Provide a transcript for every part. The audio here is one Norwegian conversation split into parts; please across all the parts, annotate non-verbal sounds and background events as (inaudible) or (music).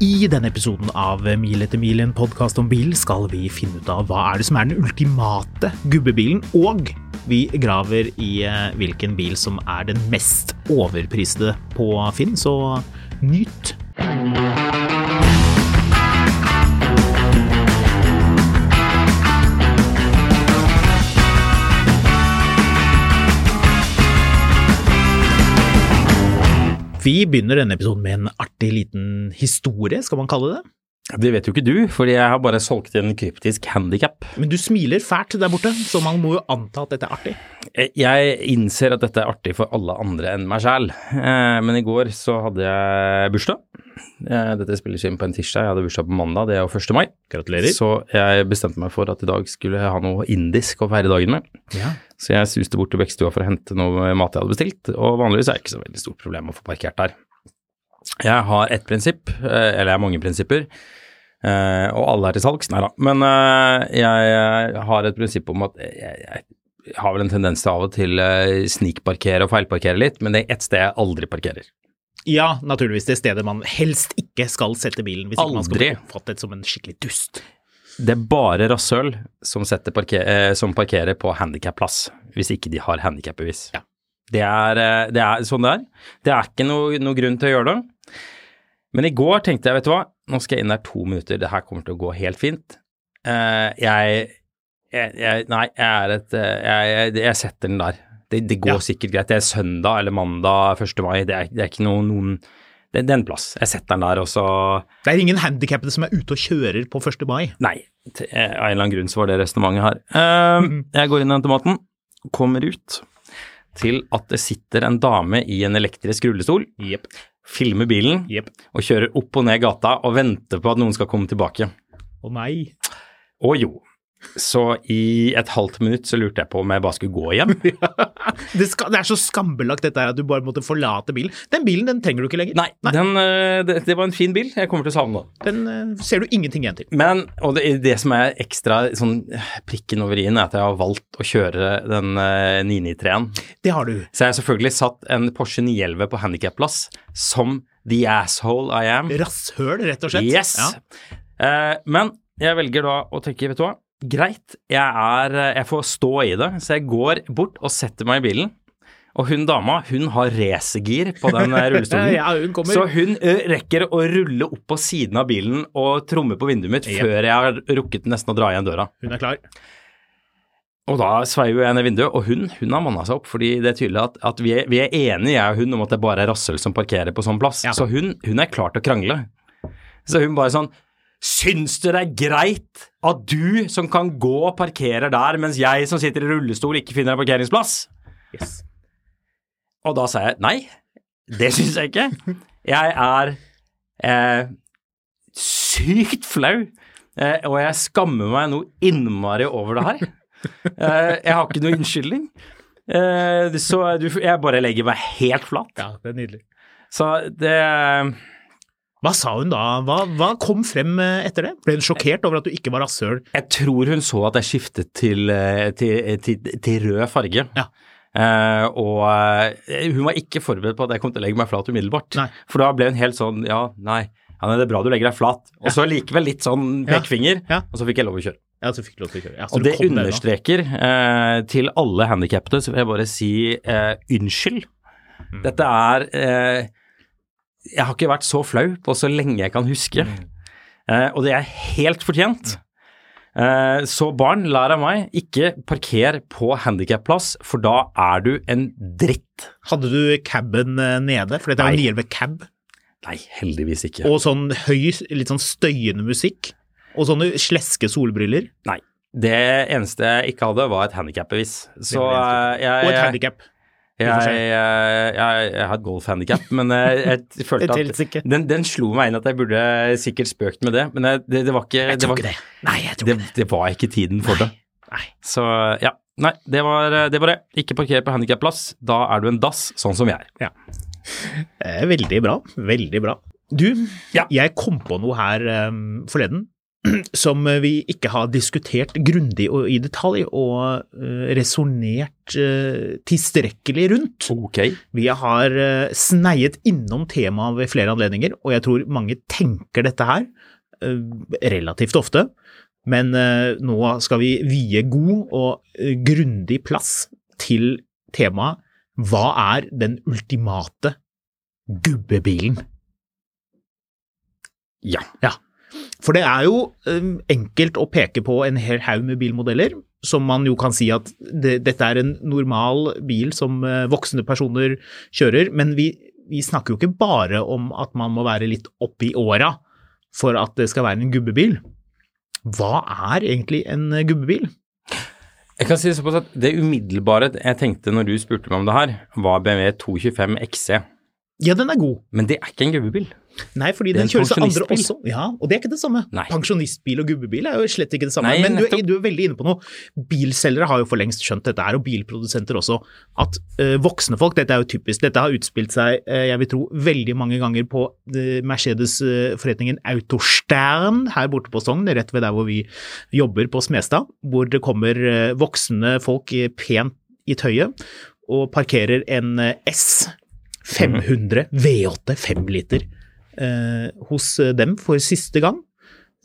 I denne episoden av Mil etter mil, en podkast om bil, skal vi finne ut av hva er det som er den ultimate gubbebilen, og vi graver i eh, hvilken bil som er den mest overpriste på Finn, så nyt! Vi begynner denne episoden med en artig liten historie, skal man kalle det. Det vet jo ikke du, fordi jeg har bare solgt en kryptisk handikap. Men du smiler fælt der borte, så man må jo anta at dette er artig. Jeg innser at dette er artig for alle andre enn meg sjæl, men i går så hadde jeg bursdag. Eh, dette spilles inn på en tirsdag, jeg hadde bursdag på mandag, det er jo 1. mai. Gratulerer. Så jeg bestemte meg for at i dag skulle jeg ha noe indisk å feire dagen med. Ja. Så jeg suste bort til Bekkstua for å hente noe mat jeg hadde bestilt, og vanligvis er det ikke så veldig stort problem å få parkert der. Jeg har ett prinsipp, eh, eller jeg har mange prinsipper, eh, og alle er til salgs. Nei da. Men eh, jeg har et prinsipp om at jeg, har vel en tendens til av og til snikparkere og feilparkere litt, men det er ett sted jeg aldri parkerer. ja, naturligvis det stedet man helst ikke skal sette bilen hvis ikke man skal Aldri. bli oppfattet som en skikkelig dust. Det er bare rasshøl som, parker, eh, som parkerer på handikapplass, hvis ikke de har handikapbevis. Ja. Det, er, eh, det er sånn det er. Det er ikke noe, noe grunn til å gjøre det. Men i går tenkte jeg, vet du hva, nå skal jeg inn der to minutter, det her kommer til å gå helt fint. Eh, jeg, jeg, jeg Nei, jeg er et Jeg, jeg, jeg setter den der. Det, det går Ja. sikkert greit. Det er søndag eller mandag 1. mai, det er, det er ikke noe, noen det, det er en plass. Jeg setter den der, og så Det er ingen handikappede som er ute og kjører på 1. mai. Nei, eh, av en eller annen grunn så var det resonnementet her. Eh, jeg går inn i automaten, kommer ut til at det sitter en dame i en elektrisk rullestol, yep. filmer bilen yep. og kjører opp og ned gata og venter på at noen skal komme tilbake. Å nei. Å jo, så i et halvt minutt så lurte jeg på om jeg bare skulle gå hjem. (laughs) Det, skal, det er så skambelagt dette her at du bare måtte forlate bilen. Den bilen den trenger du ikke lenger. Nei, Den, eh, det, det var en fin bil. Jeg kommer til å savne den. Den eh, ser du ingenting igjen til. Men, og det, det som er ekstra sånn prikken over i-en, er at jeg har valgt å kjøre den eh, 993-en. Det har du. Så jeg har selvfølgelig satt en Porsche 911 på handikapplass som the asshole I am. Rasshøl, rett og slett. Yes. Ja. Eh, men jeg velger da å tenke, vet du hva, greit, jeg, er, jeg får stå i det, så jeg går bort og setter meg i bilen. Og hun dama, hun har racergir på den (laughs) rullestolen. Ja, hun kommer. Så hun rekker å rulle opp på siden av bilen og tromme på vinduet mitt yep. før jeg har rukket nesten å dra igjen døra. Hun er klar. Og da sveiver jeg ned vinduet, og hun, hun har manna seg opp, fordi det er tydelig at, at vi, er, vi er enige, jeg og hun, om at det bare er rasshøl som parkerer på sånn plass. Ja. Så hun, hun er klar til å krangle. Så hun bare sånn Syns du det er greit at du som kan gå og parkerer der, mens jeg som sitter i rullestol ikke finner en parkeringsplass? Yes. Og da sa jeg nei, det syns jeg ikke. Jeg er eh, sykt flau, eh, og jeg skammer meg noe innmari over det her. Eh, jeg har ikke noe unnskyldning. Eh, så du, jeg bare legger meg helt flat. Ja, det er nydelig. Så det Hva sa hun da? Hva, hva kom frem eh, etter det? Ble hun sjokkert over at du ikke var rasshøl? Jeg tror hun så at jeg skiftet til, eh, til, til, til rød farge. Ja. Eh, og eh, hun var ikke forberedt på at jeg kom til å legge meg flat umiddelbart. Nei. For da ble hun helt sånn ja, nei, ja, nei, det er bra du legger deg flat. Og så likevel litt sånn pekefinger, Ja. og så fikk jeg lov å kjøre. Ja, så fikk du lov til å kjøre. Ja, så Og det understreker eh, til alle handikappede, så vil jeg bare si eh, unnskyld. Mm. Dette er eh, Jeg har ikke vært så flau på så lenge jeg kan huske. Eh, og det er helt fortjent. Eh, så barn, lær av meg, ikke parker på handikapplass, for da er du en dritt. Hadde du caben eh, nede? For dette er jo nyere med cab. Nei, heldigvis ikke. Og sånn høy, litt sånn støyende musikk. Og sånne sleske solbriller. Nei. Det eneste jeg ikke hadde, var et handikapbevis. Og et handikap. For Jeg, jeg, jeg, jeg har et golfhandikap, men jeg, jeg (laughs) følte at den, den slo meg inn at jeg burde sikkert spøkt med det, men det, det var ikke Jeg tror var, ikke det. Nei, jeg tror det, det. det var ikke tiden for det. Nei. Så ja, nei, det var det. Var det. Ikke parker på handikapplass, da er du en dass, sånn som jeg er. Ja. Veldig bra. Veldig bra. Du, Ja. jeg kom på noe her um, forleden (clears throat) som vi ikke har diskutert grundig og i detalj og uh, resonnert uh, tilstrekkelig rundt. Okay. Vi har uh, sneiet innom temaet ved flere anledninger, og jeg tror mange tenker dette her relativt ofte. Men nå skal vi vie god og grundig plass til temaet Hva er den ultimate gubbebilen? Ja. Ja. For det er jo eh, enkelt å peke på en hel haug med bilmodeller, som man jo kan si at det, dette er en normal bil som eh, voksne personer kjører, men vi, vi snakker jo ikke bare om at man må være litt oppi åra for at det skal være en gubbebil. Hva er egentlig en eh, gubbebil? Jeg kan si det såpass at det umiddelbare jeg tenkte når du spurte meg om det her, var BMW 225 XC. Ja, den er god. Men det er ikke en gubbebil. Nei, fordi den kjøres av andre også. Ja, og det er ikke det samme. Nei. Pensjonistbil og gubbebil er jo slett ikke det samme. Nei, Men du, er- du er veldig inne på noe. Bilselgere har jo for lengst skjønt dette her, og bilprodusenter også, at uh, voksne folk, dette er jo typisk, dette har utspilt seg, uh, jeg vil tro, veldig mange ganger på uh, Mercedes-forretningen Autostern her borte på Sogn, rett ved der hvor vi jobber på Smestad, hvor det kommer eh, voksne folk pent i tøyet og parkerer en eh, S 500 V8 5 liter eh, hos eh, dem for siste gang.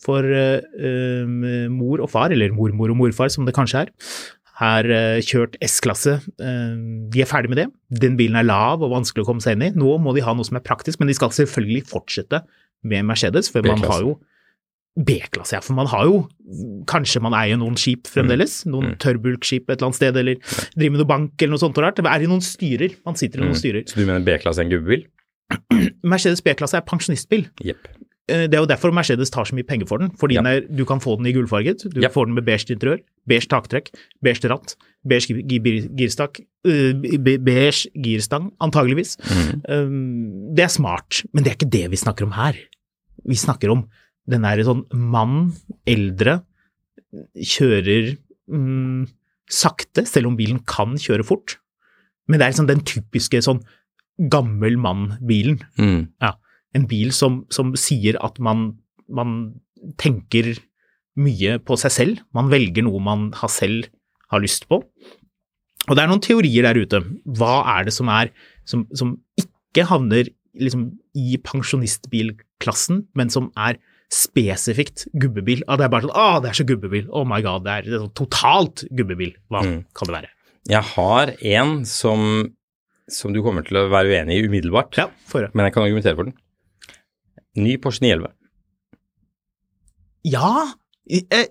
For eh, eh, mor og far, eller mormor og morfar som det kanskje er, har eh, kjørt S-klasse. De er ferdig med det. Den bilen er lav og vanskelig å komme seg inn i. Nå må de ha noe som er praktisk, men de skal selvfølgelig fortsette med Mercedes, for man har jo B-klasse, ja. For man har jo Kanskje man eier noen skip fremdeles. Noen Mm. tørrbulkskip et eller annet sted, eller driver med noe bank eller noe sånt Eller. Det er i noen styrer. Man sitter i noen Mm. styrer. Så du mener B-klasse er en gubbebil? (clears throat) Mercedes B-klasse er pensjonistbil. Jepp. Eh, Det er jo derfor Mercedes tar så mye penger for den. Fordi Ja. du kan få den i gullfarget. Du Ja. får den med beige interiør, beige taktrekk, beige ratt, beige gi- gi- girstak, eh, beige girstang, antageligvis. Mm. Um, Det er smart, men det er ikke det vi snakker om her. Vi snakker om den er en sånn mann, eldre, kjører mm, sakte, selv om bilen kan kjøre fort. Men det er liksom den typiske sånn gammel mann-bilen. Mm. En bil som, som sier at man, man tenker mye på seg selv. Man velger noe man har selv har lyst på. Og det er noen teorier der ute. Hva er det som er som, som ikke havner liksom i pensjonistbilklassen, men som er spesifikt gubbebil? At det er bare sånn Å, det er så gubbebil. Oh my god, det er, det er sånn totalt gubbebil. Hva Mm. kan det være? Jeg har en som, som du kommer til å være uenig i umiddelbart, Ja, for det. men jeg kan argumentere for den. Ny Porsche 911. Ja, eh,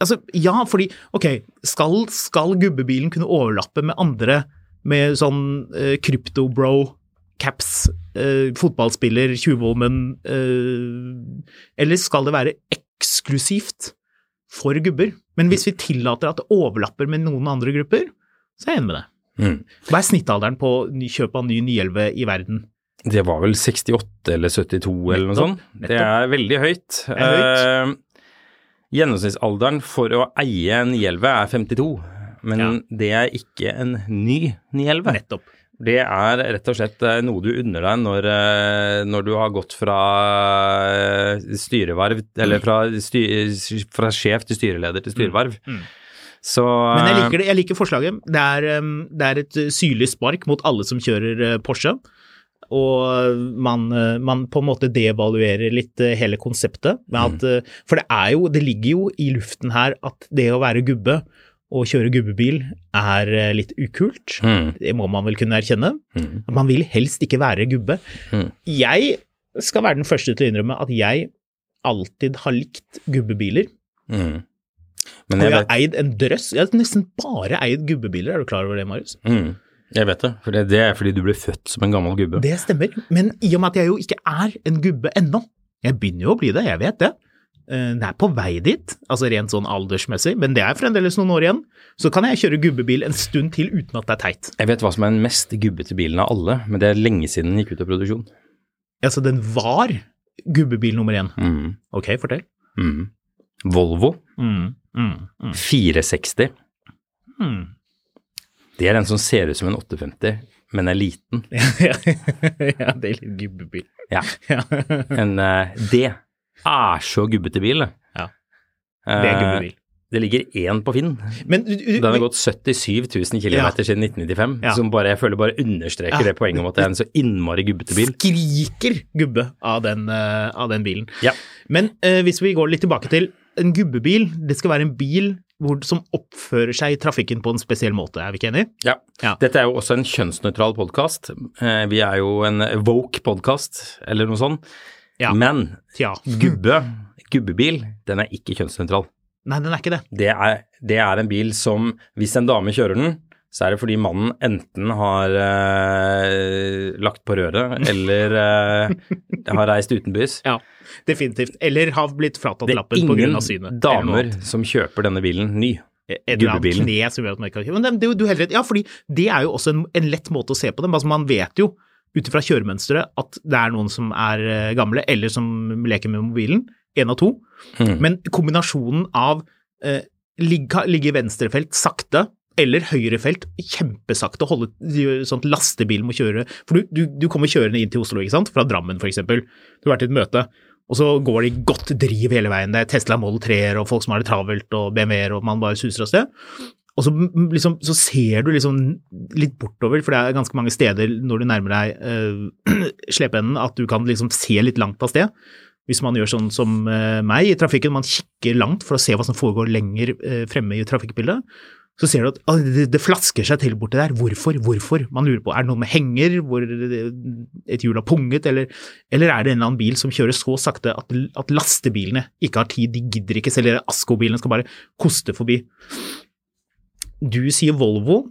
altså, ja, fordi ok, skal, skal gubbebilen kunne overlappe med andre med sånn eh, krypto-bro, caps, eh, fotballspiller, tjuvholmen, eh, eller skal det være eksklusivt for gubber? Men hvis vi tillater at det overlapper med noen andre grupper, så er jeg enig med det. Mm. Hva er snittalderen på kjøp av ny 911 i verden? Det var vel 68 eller 72 eller noe Nettopp, sånt. Det er veldig høyt. Det er høyt. Eh, gjennomsnittsalderen for å eie en 911 er 52, men Ja. det er ikke en ny 911. Nettopp. Det er rett og slett eh, noe du unner deg når, eh, når du har gått fra eh, styreverv, eller fra, sty, fra sjef til styreleder til styreverv. Mm. Så Men jeg liker det, jeg liker forslaget. Det er, det er et syrlig spark mot alle som kjører Porsche. Og man, man på en måte devaluerer litt hele konseptet. Med at, mm. for det er jo, det ligger jo i luften her at det å være gubbe og kjøre gubbebil er uh, litt ukult. Mm, Det må man vel kunne erkjenne. mm, Man vil helst ikke være gubbe. Mm. Jeg skal være den første til å innrømme at jeg alltid har likt gubbebiler. mm. Men Og jeg jeg har vet, eid en drøss. Jeg har nesten bare eid gubbebiler, er du klar over det, Marius? mm, jeg vet det, for det, det er fordi du ble født som en gammel gubbe. Det stemmer, men i og med at jeg jo ikke er en gubbe ennå, jeg begynner jo å bli det, jeg vet det, eh, den er på vei dit, altså rent sånn aldersmessig, men det er fremdeles noen år igjen. Så kan jeg kjøre gubbebil en stund til uten at det er teit. Jeg vet hva som er den mest gubbete bilen av alle, men det er lenge siden den gikk ut av produksjon. Ja, så den var gubbebil nummer én. Mm. Ok, fortell. Mm. Volvo Mm, mm, mm. 460. Mm. Det er den som ser ut som en 850, men er liten. (laughs) ja, det er litt gubbebil. Ja. (laughs) Ja. En, eh, det er så gubbete bil, det. Ja. Det er Eh, gubbebil. Det ligger én på Finn. Men du- du- Den har gått 77 000 km Ja. siden 1995, Ja. som bare, jeg føler bare understreker Ja. det poenget om at det er en så innmari gubbete bil. skriker gubbe av den, uh, av den bilen. Ja. Men uh, hvis vi går litt tilbake til en gubbebil, det skal være en bil hvor, som oppfører seg i trafikken på en spesiell måte, er vi ikke enige? Ja. Ja. Dette er jo også en kjønnsnøytral podkast. Vi er jo en woke-podkast, eller noe sånt. Ja. Men Tja. gubbe, gubbebil, den er ikke kjønnsnøytral. Nei, den er ikke det. Det er, det er en bil som, hvis en dame kjører den, så er det fordi mannen enten har eh, lagt på røret, eller eh, har reist utenbys. (laughs) Ja, definitivt. Eller har blitt fratatt lappen pga. synet. Det er ingen damer som kjøper denne bilen ny. Et eller annet kne som gjør at man ikke kan Men det, det, du helt rett. Ja, fordi det er jo også en, en lett måte å se på dem. Altså, man vet jo ut ifra kjøremønsteret at det er noen som er eh, gamle, eller som leker med mobilen. Én av to. Mm. Men kombinasjonen av eh, ligge, ligge i venstrefelt sakte eller høyrefelt kjempesakte, holde sånn lastebil lastebilen må kjøre For du, du, du kommer kjørende inn til Oslo, ikke sant, fra Drammen f.eks. Du har vært i et møte, og så går det i godt driv hele veien. Det er Tesla Model 3-er og folk som har det travelt, og BMW-er, og man bare suser av sted. Og så, liksom, så ser du liksom litt bortover, for det er ganske mange steder når du nærmer deg (clears throat) uh, slepeenden, at du kan liksom se litt langt av sted. Hvis man gjør sånn som eh, meg i trafikken, man kikker langt for å se hva som foregår lenger eh, fremme i trafikkbildet, så ser du at ah, det, det flasker seg til borti der. Hvorfor? Hvorfor? Man lurer på er det noe med henger, hvor et hjul har punget, eller, eller er det en eller annen bil som kjører så sakte at, at lastebilene ikke har tid, de gidder ikke, selv Asko-bilene skal bare koste forbi. Du sier Volvo.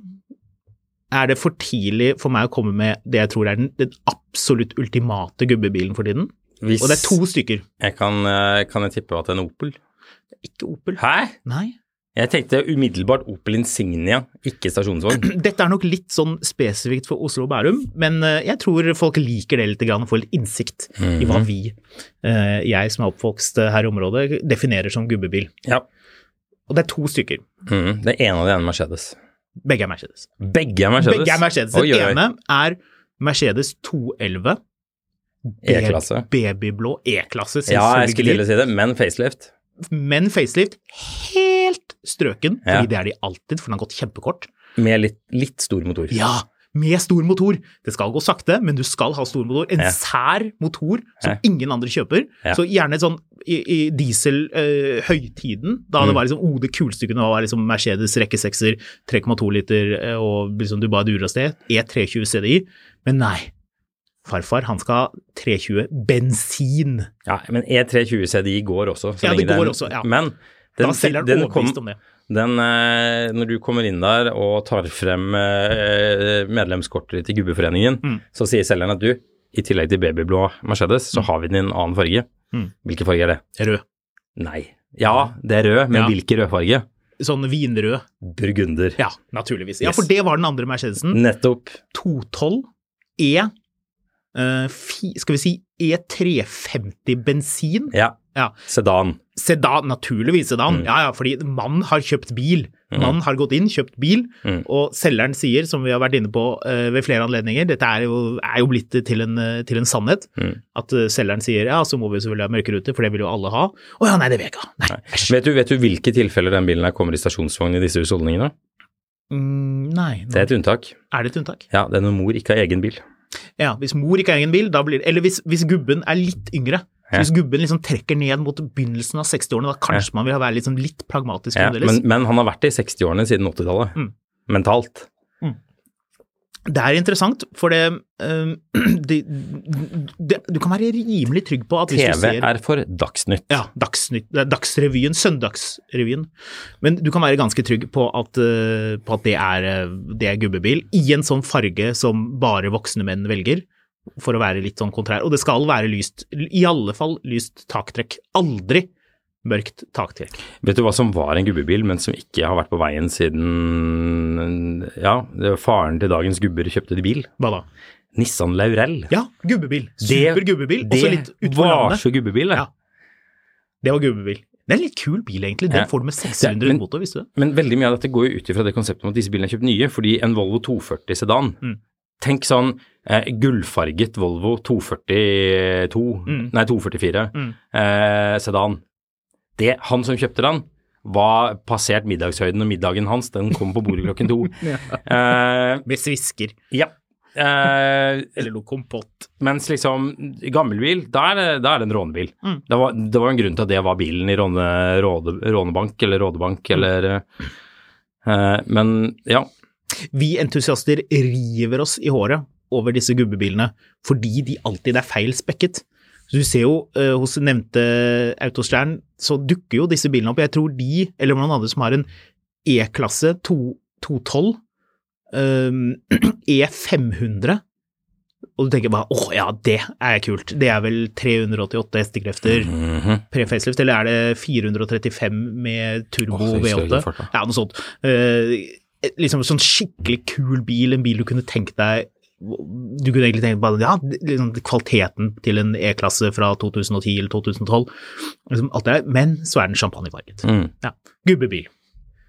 Er det for tidlig for meg å komme med det jeg tror er den, den absolutt ultimate gubbebilen for tiden? Hvis Og det er to stykker. jeg kan, eh, kan jeg tippe at det er en Opel? Ikke Opel. Hæ? Nei. Jeg tenkte umiddelbart Opel Insignia, ikke stasjonsvogn. (clears throat) Dette er nok litt sånn spesifikt for Oslo og Bærum, men eh, jeg tror folk liker det litt og får litt innsikt i hva vi, eh, jeg som er oppvokst her i området, definerer som gubbebil. Ja. Og det er to stykker. Mm, Det ene av det ene Mercedes. Begge er Mercedes. Begge er Mercedes? Begge er Mercedes. Oi, oi, oi. ene er Mercedes 211. E-klasse. Babyblå E-klasse, Ja, jeg skulle til å si det, men facelift. Men facelift helt strøken, Ja. fordi det er de alltid, for den har gått kjempekort. Med litt, litt stor motor. Ja, med stor motor. Det skal gå sakte, men du skal ha stor motor. En Ja. sær motor som Ja. ingen andre kjøper. Ja. Så gjerne sånn i, i diesel-høytiden, da Mm. det var liksom oh, det kuleste kunne være liksom Mercedes rekkesekser, 3,2 liter, eh, og liksom du bare durer av sted. E320 CDI. Men nei. Farfar, han skal ha 320 bensin. Ja, men E320 CDI går også. Så Ja, det går den, også, ja. Men Da selger han den, overbevist om det. Den eh, Når du kommer inn der og tar frem eh, medlemskortet ditt i Gubbeforeningen, Mm. så sier selgeren at du, i tillegg til babyblå Mercedes, så har vi den i en annen farge. Mm. Hvilken farge er det? Rød. Nei. Ja, det er rød, men Ja. hvilken rødfarge? Sånn vinrød. Burgunder. Ja, naturligvis. Ja, Yes. for det var den andre Mercedesen. Nettopp. 212 E uh, fi, Skal vi si E350 bensin? Ja. Ja. Sedan. Sedan, naturligvis sedan. Mm. Ja, ja, fordi mann har kjøpt bil. Mann har gått inn, kjøpt bil, Mm. og selgeren sier, som vi har vært inne på uh, ved flere anledninger, dette er jo, er jo blitt til en, eh, til en sannhet, Mm. at uh, selgeren sier ja, så må vi selvfølgelig ha mørkerute, for det vil jo alle ha. Å ja, nei, det vil jeg ikke ha. Nei, æsj. Vet du, vet du hvilke tilfeller den bilen her kommer i stasjonsvogn i disse husholdningene? Mm, nei, Det er et unntak. er det et unntak? Ja, det er når mor ikke har egen bil. Ja, hvis mor ikke har egen bil, da blir Eller hvis, hvis gubben er litt yngre. Ja. Hvis gubben liksom trekker ned mot begynnelsen av 60-årene, da kanskje man vil være liksom litt pragmatisk Ja, men, men han har vært i 60-årene siden 80-tallet. Mm. Mentalt. Det er interessant, for det, øhm, (clears throat) det, det Du kan være rimelig trygg på at hvis du ser TV er for Dagsnytt. ja, Dagsnytt, Dagsrevyen, Søndagsrevyen. Men du kan være ganske trygg på at, øh, på at det, er, øh, det er gubbebil i en sånn farge som bare voksne menn velger, for å være litt sånn kontrær. Og det skal være lyst, i alle fall lyst taktrekk. Aldri mørkt taktrekk. Vet du hva som var en gubbebil, men som ikke har vært på veien siden Ja, det var faren til dagens gubber kjøpte de bil. Hva da? Nissan Laurel. Ja, gubbebil. Super gubbebil. Også litt Det var så gubbebil, det. Ja. Det var gubbebil. Det er en litt kul bil, egentlig. Den Ja. får du med 600 men- motor, visste du det? Men veldig mye av dette går jo ut ifra det konseptet om at disse bilene er kjøpt nye, fordi en Volvo 240 sedan Mm. Tenk sånn eh, gullfarget Volvo 242, Mm. nei 244 Mm. eh, sedan. Det, han som kjøpte den, var passert middagshøyden, og middagen hans den kom på bordet klokken to. (laughs) eh, Med svisker. ja. Eh, Eller noe kompott. mens liksom gammelbil, da er det, da er det en rånebil. Mm. Det, var, det var en grunn til at det var bilen i råne, råde, rånebank eller rådebank Mm. eller eh, Men ja. Vi entusiaster river oss i håret over disse gubbebilene fordi de alltid er feil spekket. Så du ser jo eh, hos nevnte Autostjern, så dukker jo disse bilene opp. Jeg tror de, eller noen andre som har en E-klasse 212, um, E500, og du tenker bare åh ja, det er kult. Det er vel 388 hestekrefter Mhm. pre-facelift, eller er det 435 med turbo ikke V8? Ja, noe sånt. Eh, liksom sånn skikkelig kul bil, en bil du kunne tenkt deg Du kunne egentlig tenkt bare ja, liksom kvaliteten til en E-klasse fra 2010 eller 2012, liksom alt det der, men så er den champagnefarget. Mm. Ja. Gubbebil.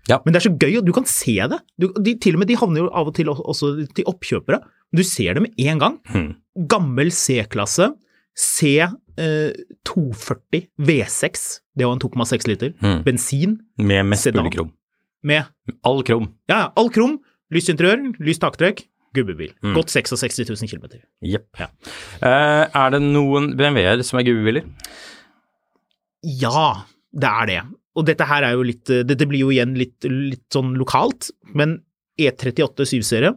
Ja. Men det er så gøy, og du kan se det. Du, de, til og med de havner jo av og til også til oppkjøpere. Du ser det med en gang. Mm. Gammel C-klasse, C eh, 240 V6, det var en 2,6 liter, Mm. bensin Med mest mulig krom. Med All krom. ja, ja, all krom, lyst interiør, lyst taktrekk, gubbebil. Mm. Godt 66 000 km. Jepp. Ja. Uh, er det noen BMW-er som er gubbebiler? Ja, det er det. Og dette her er jo litt eh, Dette blir jo igjen litt, litt sånn lokalt, men E38 7-serie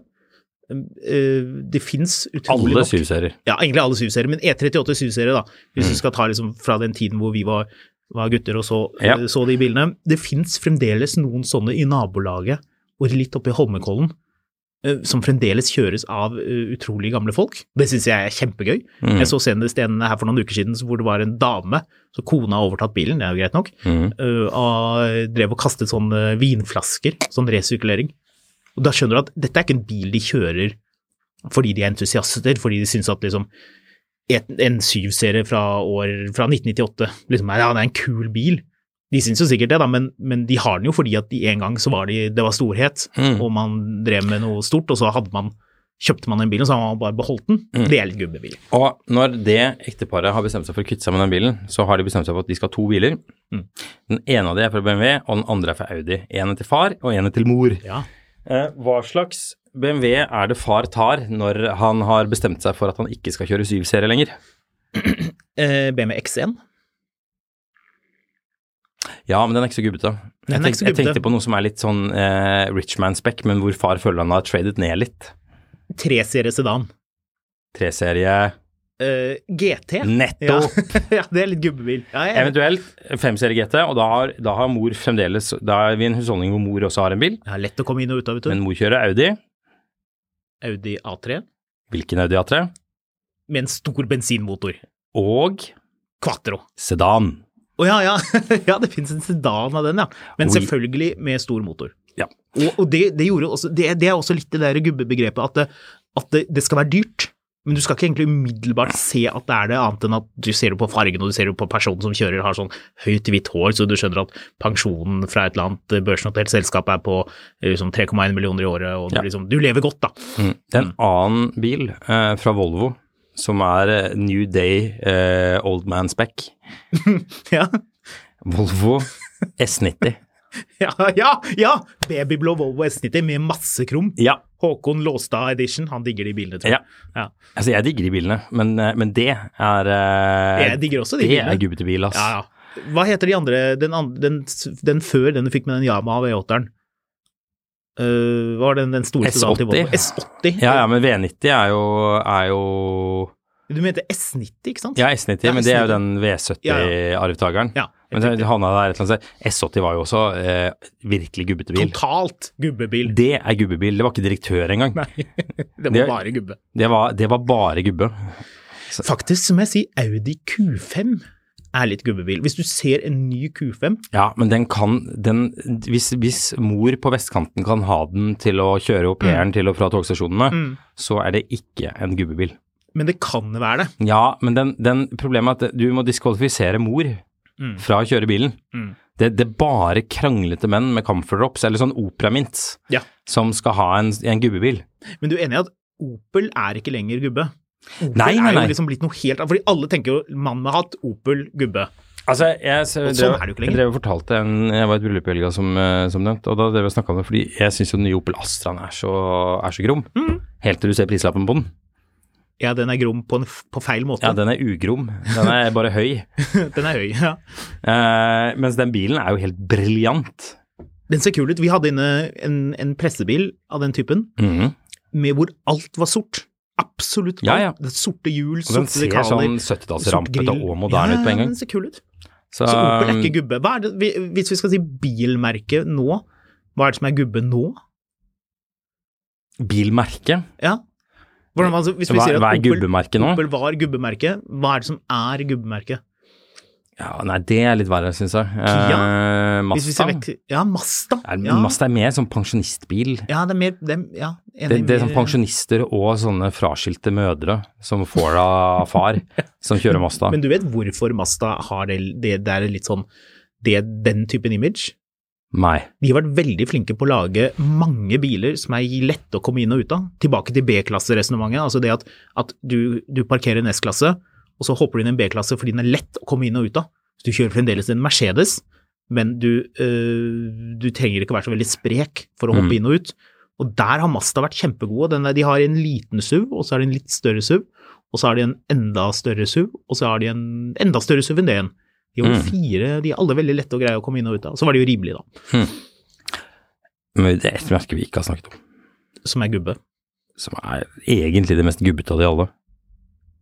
eh, Det fins utrolig Alle syvserier. Ja, egentlig alle 7-serier, men E38 7-serie, da. Hvis Mm. du skal ta liksom fra den tiden hvor vi var, var gutter og så, Ja. så de bilene. Det fins fremdeles noen sånne i nabolaget, og litt oppe i Holmenkollen, eh, som fremdeles kjøres av eh, utrolig gamle folk. Det syns jeg er kjempegøy. Mm. Jeg så senest en her for noen uker siden hvor det var en dame, så kona har overtatt bilen, det er jo greit nok, Mm. eh, og drev og kastet sånne vinflasker, sånn resirkulering. Og da skjønner du at dette er ikke en bil de kjører fordi de er entusiaster, fordi de syns at liksom en 7-serie fra, år- fra 1998 liksom, ja, det er en kul bil. De syns jo sikkert det, da, men, men de har den jo fordi at de en gang så var de, det var storhet, Mm. og man drev med noe stort, og så hadde man, kjøpte man den bilen, og så har man bare beholdt den. Mm. Det er litt gubbebil. Og når det ekteparet har bestemt seg for å kvitte seg med den bilen, så har de bestemt seg for at de skal ha to biler. Mm. Den ene av dem er fra BMW, og den andre er fra Audi. En er til far, og en er til mor. Ja. Eh, hva slags BMW er det far tar når han har bestemt seg for at han ikke skal kjøre 7-serie lenger? (clears throat) Eh, BMW X1. Ja, men den er ikke så gubbete. Jeg, jeg tenkte på noe som er litt sånn eh, rich man-spec, men hvor far føler han har tradet ned litt. 3-serie sedan. 3-serie Eh, GT. Nettopp. (laughs) ja, det er litt gubbebil. Ja, jeg, Eventuelt 5-serie GT, og da har, da har mor fremdeles Da er vi i en husholdning hvor mor også har en bil, ja, lett å komme inn og ut av, vet du. men mor kjører Audi. Audi A3 Hvilken Audi A3? med en stor bensinmotor. Og Quattro. sedan. Å ja, ja. (laughs) ja, det finnes en sedan av den, ja. Men selvfølgelig med stor motor. Ja. Og, og det, det, også, det, det er også litt det der gubbebegrepet at, det, at det, det skal være dyrt. Men du skal ikke egentlig umiddelbart se at det er det, annet enn at du ser det på fargen og du ser det på personen som kjører, har sånn høyt hvitt hår, så du skjønner at pensjonen fra et eller annet børsnotert selskap er på eh, liksom 3,1 millioner i året, og du, Ja. liksom, du lever godt, da. Mm. Det er en annen bil eh, fra Volvo som er eh, New Day eh, Old Man Spec. (laughs) Ja, Volvo S90. (laughs) ja, ja! ja. Babyblå Volvo S90 med masse krum. Ja. Håkon Låstad edition, han digger de bilene, tror jeg. ja. Ja. Altså, jeg digger de bilene, men, eh, men det er eh, Jeg digger også de Det bilene. er gubbete bil, ass. Ja, ja. Hva heter de andre, den, andre, den, den før den du fikk med den Yamaha V8-eren? Uh, hva var den, den store S80. S80? Ja, ja, men V90 er jo, er jo Du mente S90, ikke sant? Ja, S90, Ja, men det er jo den V70-arvtakeren. Ja, Men havna der et eller annet sted. S80 var jo også eh, virkelig gubbete bil. Totalt gubbebil. Det er gubbebil, det var ikke direktør engang. Nei, (laughs) det var Det- bare gubbe. Det var, det var bare gubbe. Faktisk, som jeg sier, Audi Q5 er litt gubbebil. Hvis du ser en ny Q5 Ja, men den kan den, hvis, hvis mor på vestkanten kan ha den til å kjøre au pairen til og fra togstasjonene, så er det ikke en gubbebil. Men det kan være det. Ja, men den, den problemet er at du må diskvalifisere mor fra å kjøre bilen. Mm. Det, det er bare kranglete menn med comfort-drops, eller sånn operamints, Ja. som skal ha en, en gubbebil. Men du er enig i at Opel er ikke lenger gubbe? Opel Nei, nei, er jo liksom blitt noe helt. Fordi alle tenker jo mann med hatt, Opel, gubbe. Altså, jeg, så, Og sånn er det jo ikke lenger. Jeg drev og fortalte en, jeg var i et bryllup i helga som, eh, som nevnt, og da drev jeg snakka om det, fordi jeg syns jo den nye Opel Astraen er så, er så grom. Mm. Helt til du ser prislappen på den. Ja, den er grom på, en, på feil måte. Ja, den er ugrom. Den er bare høy. (laughs) den er høy, ja. Uh, mens den bilen er jo helt briljant. Den ser kul ut. Vi hadde inne en, en pressebil av den typen, Mhm. med hvor alt var sort. Absolutt alt. Ja, ja. Det sorte hjul, Og den ser sånn 70-tallsrampete og moderne ut på en gang. Ja, den ser kul ut. Så, Så Opel er um, ikke gubbe. Er det, hvis vi skal si bilmerke nå, hva er det som er gubbe nå? bilmerke. Ja. Hvordan, altså, hvis vi Hva, sier at hva er Opel, gubbemerket nå? Opel var gubbemerke, hva er det som er gubbemerket? Ja, nei, det er litt verre, syns jeg. Kia? Eh, Mazda. vekk Ja, Mazda. Er, ja. Mazda er mer sånn pensjonistbil. ja, det er mer det, ja, Det, det er sånn pensjonister og sånne fraskilte mødre som får det av (laughs) far, som kjører Mazda. Men du vet hvorfor Mazda har det, det, det er litt sånn det, den typen image? Nei. De har vært veldig flinke på å lage mange biler som er lette å komme inn og ut av. Tilbake til B-klasseresonnementet, altså det at, at du, du parkerer en S-klasse, og så hopper du inn i en B-klasse fordi den er lett å komme inn og ut av. Så du kjører fremdeles en Mercedes, men du, øh, du trenger ikke være så veldig sprek for å hoppe Mm. inn og ut. Og der har Mazda vært kjempegode. Den der, de har en liten SUV, og så har de en litt større SUV, og så har de en enda større SUV, og så har de en enda større SUV enn det igjen. De var Mm. fire, de er alle veldig lette og greie å komme inn og ut av. Så var det jo rimelig, da, Men det er et merke vi ikke har snakket om, som er gubbe. som er egentlig det mest gubbete av de alle.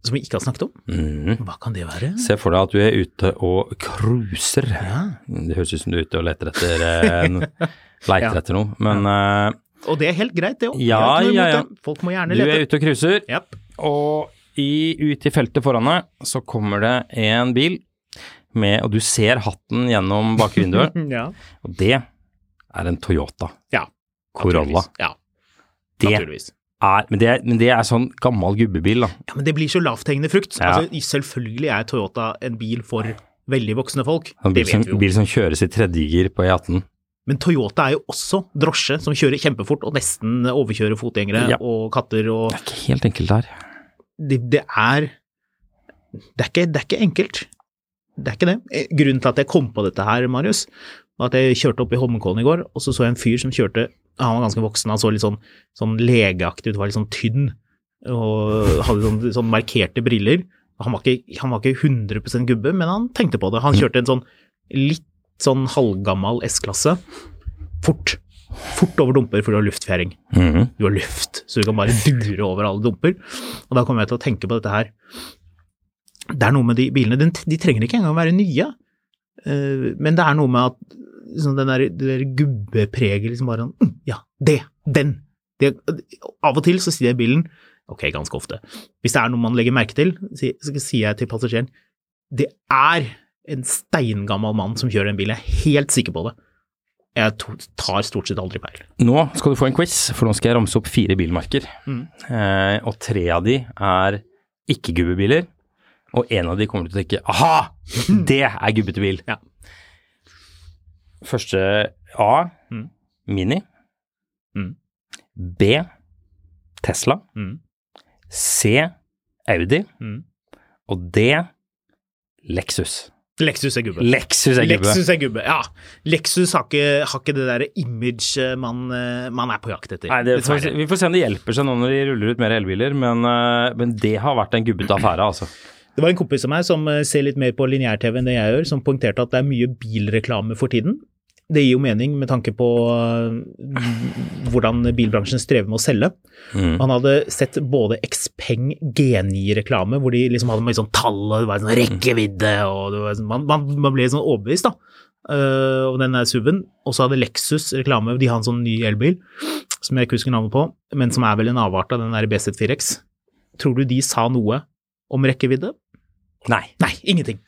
Som vi ikke har snakket om. Mm. Hva kan det være? Se for deg at du er ute og cruiser. Ja. Det høres ut som du er ute og leter etter, eh, (laughs) leter Ja. etter noe, men eh, Og det er helt greit, det òg. Ja, ja, ja. Folk må gjerne du er ute og cruiser, yep. og i, ut i feltet foran deg så kommer det en bil med, og du ser hatten gjennom bakvinduet, (laughs) Ja. og det er en Toyota ja. Corolla. Ja, Det naturligvis. er, men det er, men det er sånn gammel gubbebil, da. Ja, men det blir så lavthengende frukt. Ja. Altså, selvfølgelig er Toyota en bil for veldig voksne folk. En Det bil, som, bil som kjøres i tredjegir på E18. Men Toyota er jo også drosje som kjører kjempefort og nesten overkjører fotgjengere Ja. og katter og Det er ikke helt enkelt der. det, det er det er, ikke, det er ikke enkelt. Det er ikke det. Eh, Grunnen til at jeg kom på dette her, Marius, var at jeg kjørte opp i Holmenkollen i går, og så så jeg en fyr som kjørte Han var ganske voksen, han så litt sånn, sånn legeaktig ut, var litt sånn tynn og hadde sånn, sånn markerte briller. Han var, ikke, han var ikke 100% gubbe, men han tenkte på det. Han kjørte en sånn litt sånn halvgammal S-klasse. Fort. Fort over dumper for du har luftfjæring Mhm. du har luft, så du kan bare dure over alle dumper. Og da kommer jeg til å tenke på dette her. Det er noe med de bilene, de, de trenger ikke engang å være nye, eh, men det er noe med at sånn den der, det der gubbepreget liksom bare sånn, mm, ja, det, den. Det, av og til så sier jeg bilen, ok, ganske ofte, hvis det er noe man legger merke til, så, sier jeg til passasjeren, det er en steingammal mann som kjører en bil, jeg er helt sikker på det. Jeg tar stort sett aldri feil. Nå skal du få en quiz, for nå skal jeg ramse opp fire bilmerker. Mm. Eh, og tre av de er ikke-gubbebiler, og en av de kommer til å tenke aha, det er gubbete bil. Ja. Første A, Mm. Mini. Mm. B, Tesla. Mm. C, Audi. Mm. Og D, Lexus. Lexus er gubbe. Lexus er gubbe. Lexus er gubbe, ja. Lexus har ikke, har ikke det der image man, eh, man er på jakt etter. Nei, det, vi får se om det hjelper seg nå når de ruller ut mer elbiler, men, eh, men det har vært en gubbete affære, altså. Det var en kompis av meg som eh, ser litt mer på lineær-TV enn det jeg gjør, som poengterte at det er mye bilreklame for tiden. Det gir jo mening med tanke på eh, hvordan bilbransjen strever med å selge. Mm. Han hadde sett både Xpeng G9-reklame, hvor de liksom hadde med sånn tall og det var sånn rekkevidde, og det var sånn, man, man, man ble sånn overbevist da, Uh, om den der SUV-en. Og så hadde Lexus reklame, de har en sånn ny elbil, som jeg ikke husker navnet på, men som er vel en avart av den der BZ4X. Tror du de sa noe om rekkevidde? Nei. Nei, ingenting.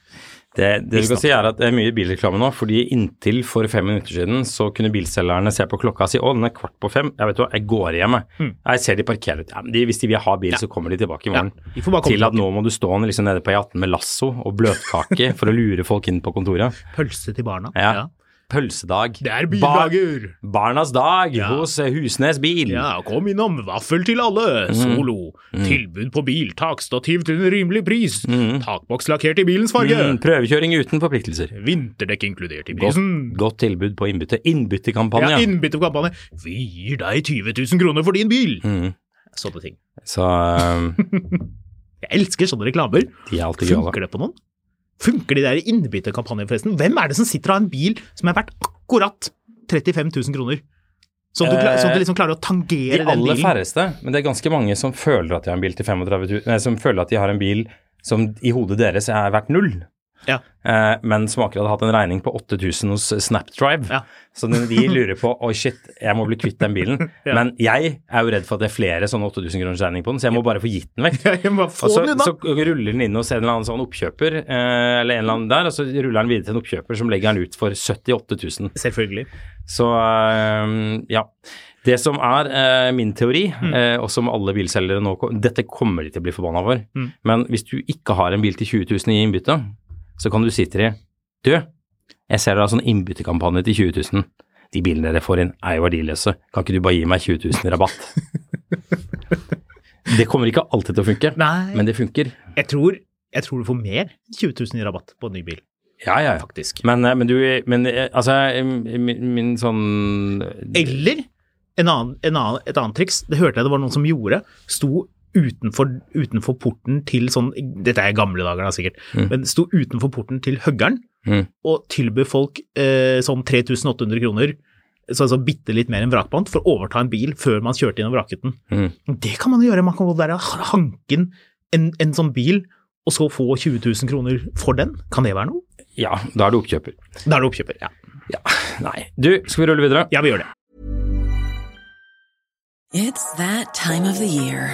Det, det du kan si er at det er mye bilreklame nå, fordi inntil for fem minutter siden så kunne bilselgerne se på klokka og si å, den er kvart på fem, jeg vet hva, jeg går hjem, jeg. Jeg ser de parkerer ut. Ja, men de, hvis de vil ha bil, så kommer de tilbake i morgen. Ja, Til at tilbake. nå må du stå liksom nede på E18 med lasso og bløtkake for å lure folk inn på kontoret. Pølse til barna. Ja. Pølsedag. Det er Bar! Barnas dag Ja. hos eh, Husnes bil. Ja, kom innom Vaffel til alle, Solo. Tilbud på bil, takstativ til en rimelig pris. Takboks lakkert i bilens farge. Mm, prøvekjøring uten forpliktelser. Vinterdekk inkludert i Godt, prisen. godt tilbud på innbytte. Innbyttekampanje. Ja, innbyttekampanje. Vi gir deg 20 000 kroner for din bil. Mm. Sånne ting. Så um... (laughs) Jeg elsker sånne reklamer. de er alltid Funker Funker det på noen? Funker de der innbytterkampanjene, forresten? Hvem er det som sitter og har en bil som er verdt akkurat 35 000 kroner? Sånn at du, sånn at du liksom klarer å De tangere den aller færreste, men det er ganske mange som føler at de har en bil til 35 000, nei, som føler at de har en bil som i hodet deres er verdt null. Ja. Eh, men som akkurat hadde hatt en regning på 8000 hos Snapdrive. Ja. Så de, lurer på oi shit, jeg må bli kvitt den bilen. (laughs) Ja. Men jeg er jo redd for at det er flere sånne 8000 kroners regning på den, så jeg må bare få gitt den vekk. (laughs) Og så, den så ruller den inn hos en eller annen sånn oppkjøper, eh, eller en eller annen der, og så ruller den videre til en oppkjøper som legger den ut for 78 000. Selvfølgelig. Så eh, ja. Det som er eh, min teori, eh, og som alle bilselgere nå Dette kommer de til å bli forbanna for. Mm. Men hvis du ikke har en bil til 20 000 i innbytte, så kan du si til dem Du, jeg ser dere har sånn innbyttekampanje til 20 000. De bilene dere får inn, er jo verdiløse. Kan ikke du bare gi meg 20 000 i rabatt? (laughs) det kommer ikke alltid til å funke, Nei, men det funker. jeg, tror, jeg tror du får mer enn 20 000 i rabatt på en ny bil, Ja, ja, ja. faktisk. Men, eh, men du Men eh, altså, eh, min, min sånn Eller en annen, en annen, et annet triks, det hørte jeg det var noen som gjorde, sto utenfor, utenfor porten til sånn Dette er gamle dager, da, sikkert. Men sto utenfor porten til høggeren Mm. og tilbød folk eh, sånn 3800 kroner, så altså bitte litt mer enn vrakpant, for å overta en bil før man kjørte inn og vraket den. Mm. Det kan man jo gjøre. Man kan gå der og hanke inn en, en sånn bil, og så få 20 000 kroner for den. Kan det være noe? Ja, da er du oppkjøper. Da er det oppkjøper, ja. Ja, nei. Du, skal vi rulle videre? Ja, vi gjør det. It's that time of the year.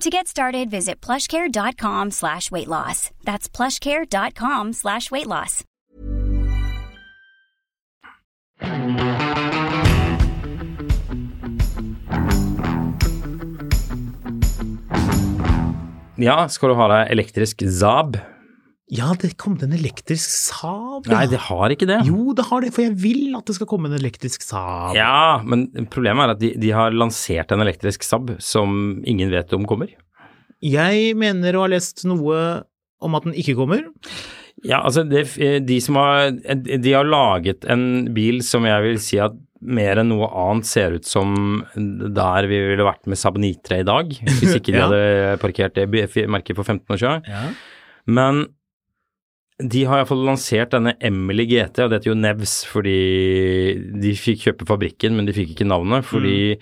To get started, visit plushcare.com slash weight loss. That's plushcare.com slash weight loss. Ja, skal du ha deg elektrisk Saab? Ja, det kom en elektrisk Saab. Nei, det har ikke det. Jo, det har det, for jeg vil at det skal komme en elektrisk Saab. Ja, men problemet er at de, de har lansert en elektrisk Saab som ingen vet om kommer. Jeg mener å ha lest noe om at den ikke kommer. Ja, altså det, de som har De har laget en bil som jeg vil si at mer enn noe annet ser ut som der vi ville vært med Saab 93 i dag, hvis ikke de (laughs) Ja. hadde parkert det merket for 15 år siden. Men de har iallfall lansert denne Emily GT, og det heter jo Nevs fordi de fikk kjøpe fabrikken, men de fikk ikke navnet. Fordi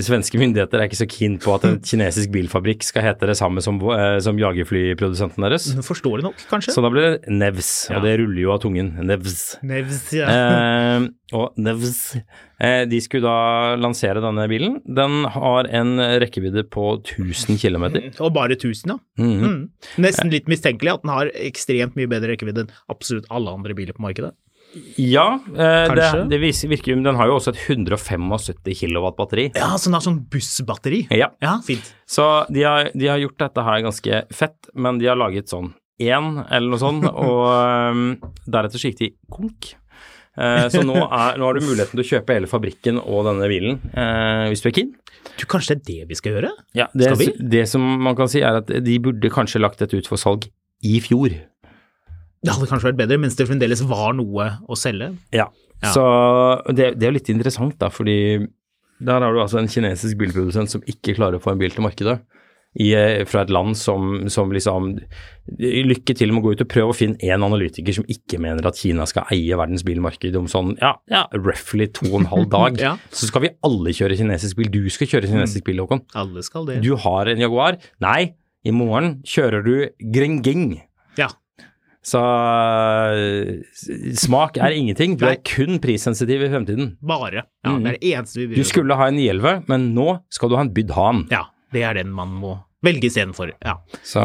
svenske myndigheter er ikke så keen på at en kinesisk bilfabrikk skal hete det samme som, eh, som jagerflyprodusenten deres. Forståelig nok, kanskje? Så da blir det Nevs, Ja. og det ruller jo av tungen. Nevs. Nevs, ja. Eh, og Nevs eh, De skulle da lansere denne bilen. Den har en rekkevidde på 1000 km. Og bare 1000, ja. Mhm. Mm. Nesten litt mistenkelig at den har ekstremt mye bedre rekkevidde enn absolutt alle andre biler på markedet. Ja, eh, det, det viser, virker jo Den har jo også et 175 kW batteri. Ja, så den har sånn bussbatteri. Ja, Ja, fint. så de har, de har gjort dette her ganske fett, men de har laget sånn én eller noe sånt, (laughs) og um, deretter gikk de konk. Eh, så nå, er, nå har du muligheten til å kjøpe hele fabrikken og denne bilen, eh, hvis du er keen. Du, kanskje det er det vi skal gjøre? Ja, det, Skal vi? det som man kan si er at de burde kanskje lagt dette ut for salg i fjor. Det hadde kanskje vært bedre, mens det fremdeles var noe å selge. Ja. Ja. Så det, det er jo litt interessant, da, fordi der har du altså en kinesisk bilprodusent som ikke klarer å få en bil til markedet. I, eh, fra et land som, som liksom Lykke til med å gå ut og prøve å finne én analytiker som ikke mener at Kina skal eie verdens bilmarked om sånn ja, ja roughly to og en halv dag. (laughs) Ja. Så skal vi alle kjøre kinesisk bil. Du skal kjøre kinesisk bil, Håkon. Alle skal det. Du har en Jaguar. Nei, i morgen kjører du Grenging. Ja. Så øh, smak er ingenting. Du er kun prissensitiv i fremtiden. Bare. Ja, Mm. Det er det eneste vi bryr Du skulle ha en 911, men nå skal du ha en bydd han. Ja, det er den man må velge istedenfor. Ja. Så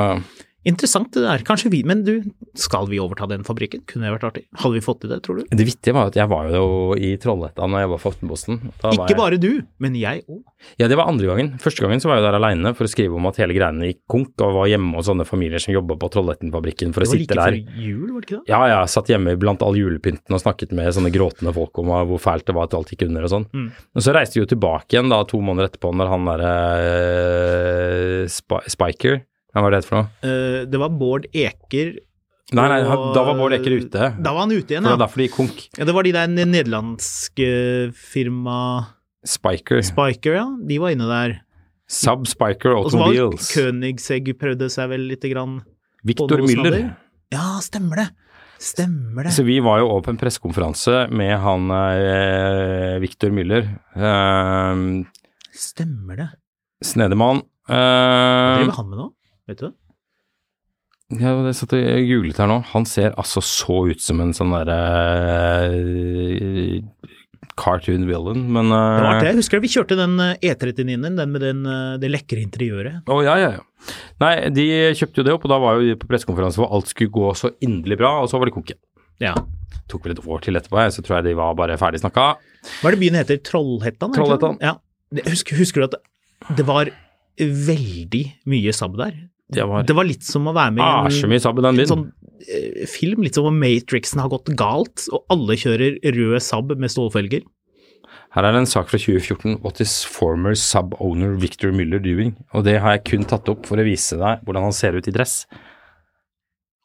Interessant det der. Kanskje vi Men du, skal vi overta den fabrikken? Kunne det vært artig? Hadde vi fått til det, tror du? det vittige var at jeg var jo i Trollhetta når jeg var for Aftenposten. Ikke jeg- bare du, men jeg òg. Ja, det var andre gangen. Første gangen så var jeg der aleine for å skrive om at hele greiene gikk konk, og var hjemme hos sånne familier som jobba på Trollhättan-fabrikken for Det å var sitte like der. før jul, var det ikke det? Ja, ja, satt hjemme blant all julepynten og snakket med sånne gråtende folk om hvor fælt det var at alt gikk under og sånn. Mm. Og så reiste vi jo tilbake igjen da to måneder etterpå når han derre Sp Spiker, hva var det for noe? Uh, det var Bård Eker Nei, nei, og- da var Bård Eker ute. Da var han ute igjen, ja. det var derfor det gikk konk. ja. Det var de der nederlandske firma Spiker. Spiker, ja. De var inne der. Sub Spiker Og så var Automobiles. Königsegg prøvde seg vel lite grann Victor Müller. Ja, stemmer det. Stemmer det. Så vi var jo over på en pressekonferanse med han eh, Victor Müller. Eh, Stemmer det. Snedemann. Hva Eh, driver han med nå? Vet du det? ja, jeg satt og googlet her nå. Han ser altså så ut som en sånn derre uh, cartoon villain, men Det var artig. Jeg husker vi kjørte den eh, E39-en, den med den, eh, det lekre interiøret. Å, ja, ja, ja. Nei, de kjøpte jo det opp, og da var jo de på pressekonferanse hvor alt skulle gå så inderlig bra, og så var det konken. Ja. Tok vel et år til etterpå, så tror jeg de var bare ferdig snakka. Hva er det byen heter? Trollhettan? det det? Trollhättan. Ja. Husker, husker du at det var veldig mye sabb der? Det var Det var litt som å være med i ah, i en bilen. sånn eh, film, litt som om Matrixen har gått galt, og alle kjører rød sabb med stålfelger. Her er det en sak fra 2014. What is former sub-owner Victor Müller doing? Og det har jeg kun tatt opp for å vise deg hvordan han ser ut i dress.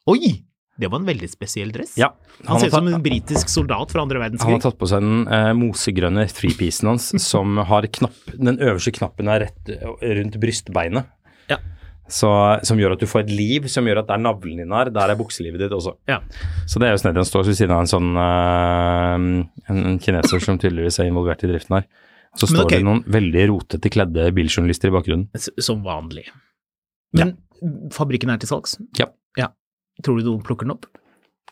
Oi! Det var en veldig spesiell dress. Ja, Han, han ser ut som en britisk soldat fra andre Han har tatt på seg den eh, mosegrønne threepiecen hans, (laughs) som har knapp Den øverste knappen er rett eh, rundt brystbeinet. Ja. Så, som gjør at du får et liv, som gjør at der navlen din er, der er bukselivet ditt også. Ja. Så det er jo snedig. Han står ved siden av en sånn uh, en, en kineser som tydeligvis er involvert i driften her. Så står okay. det noen veldig rotete kledde biljournalister i bakgrunnen. S- Som vanlig. Men fabrikken er til salgs? Ja. ja. Tror du noen plukker den opp?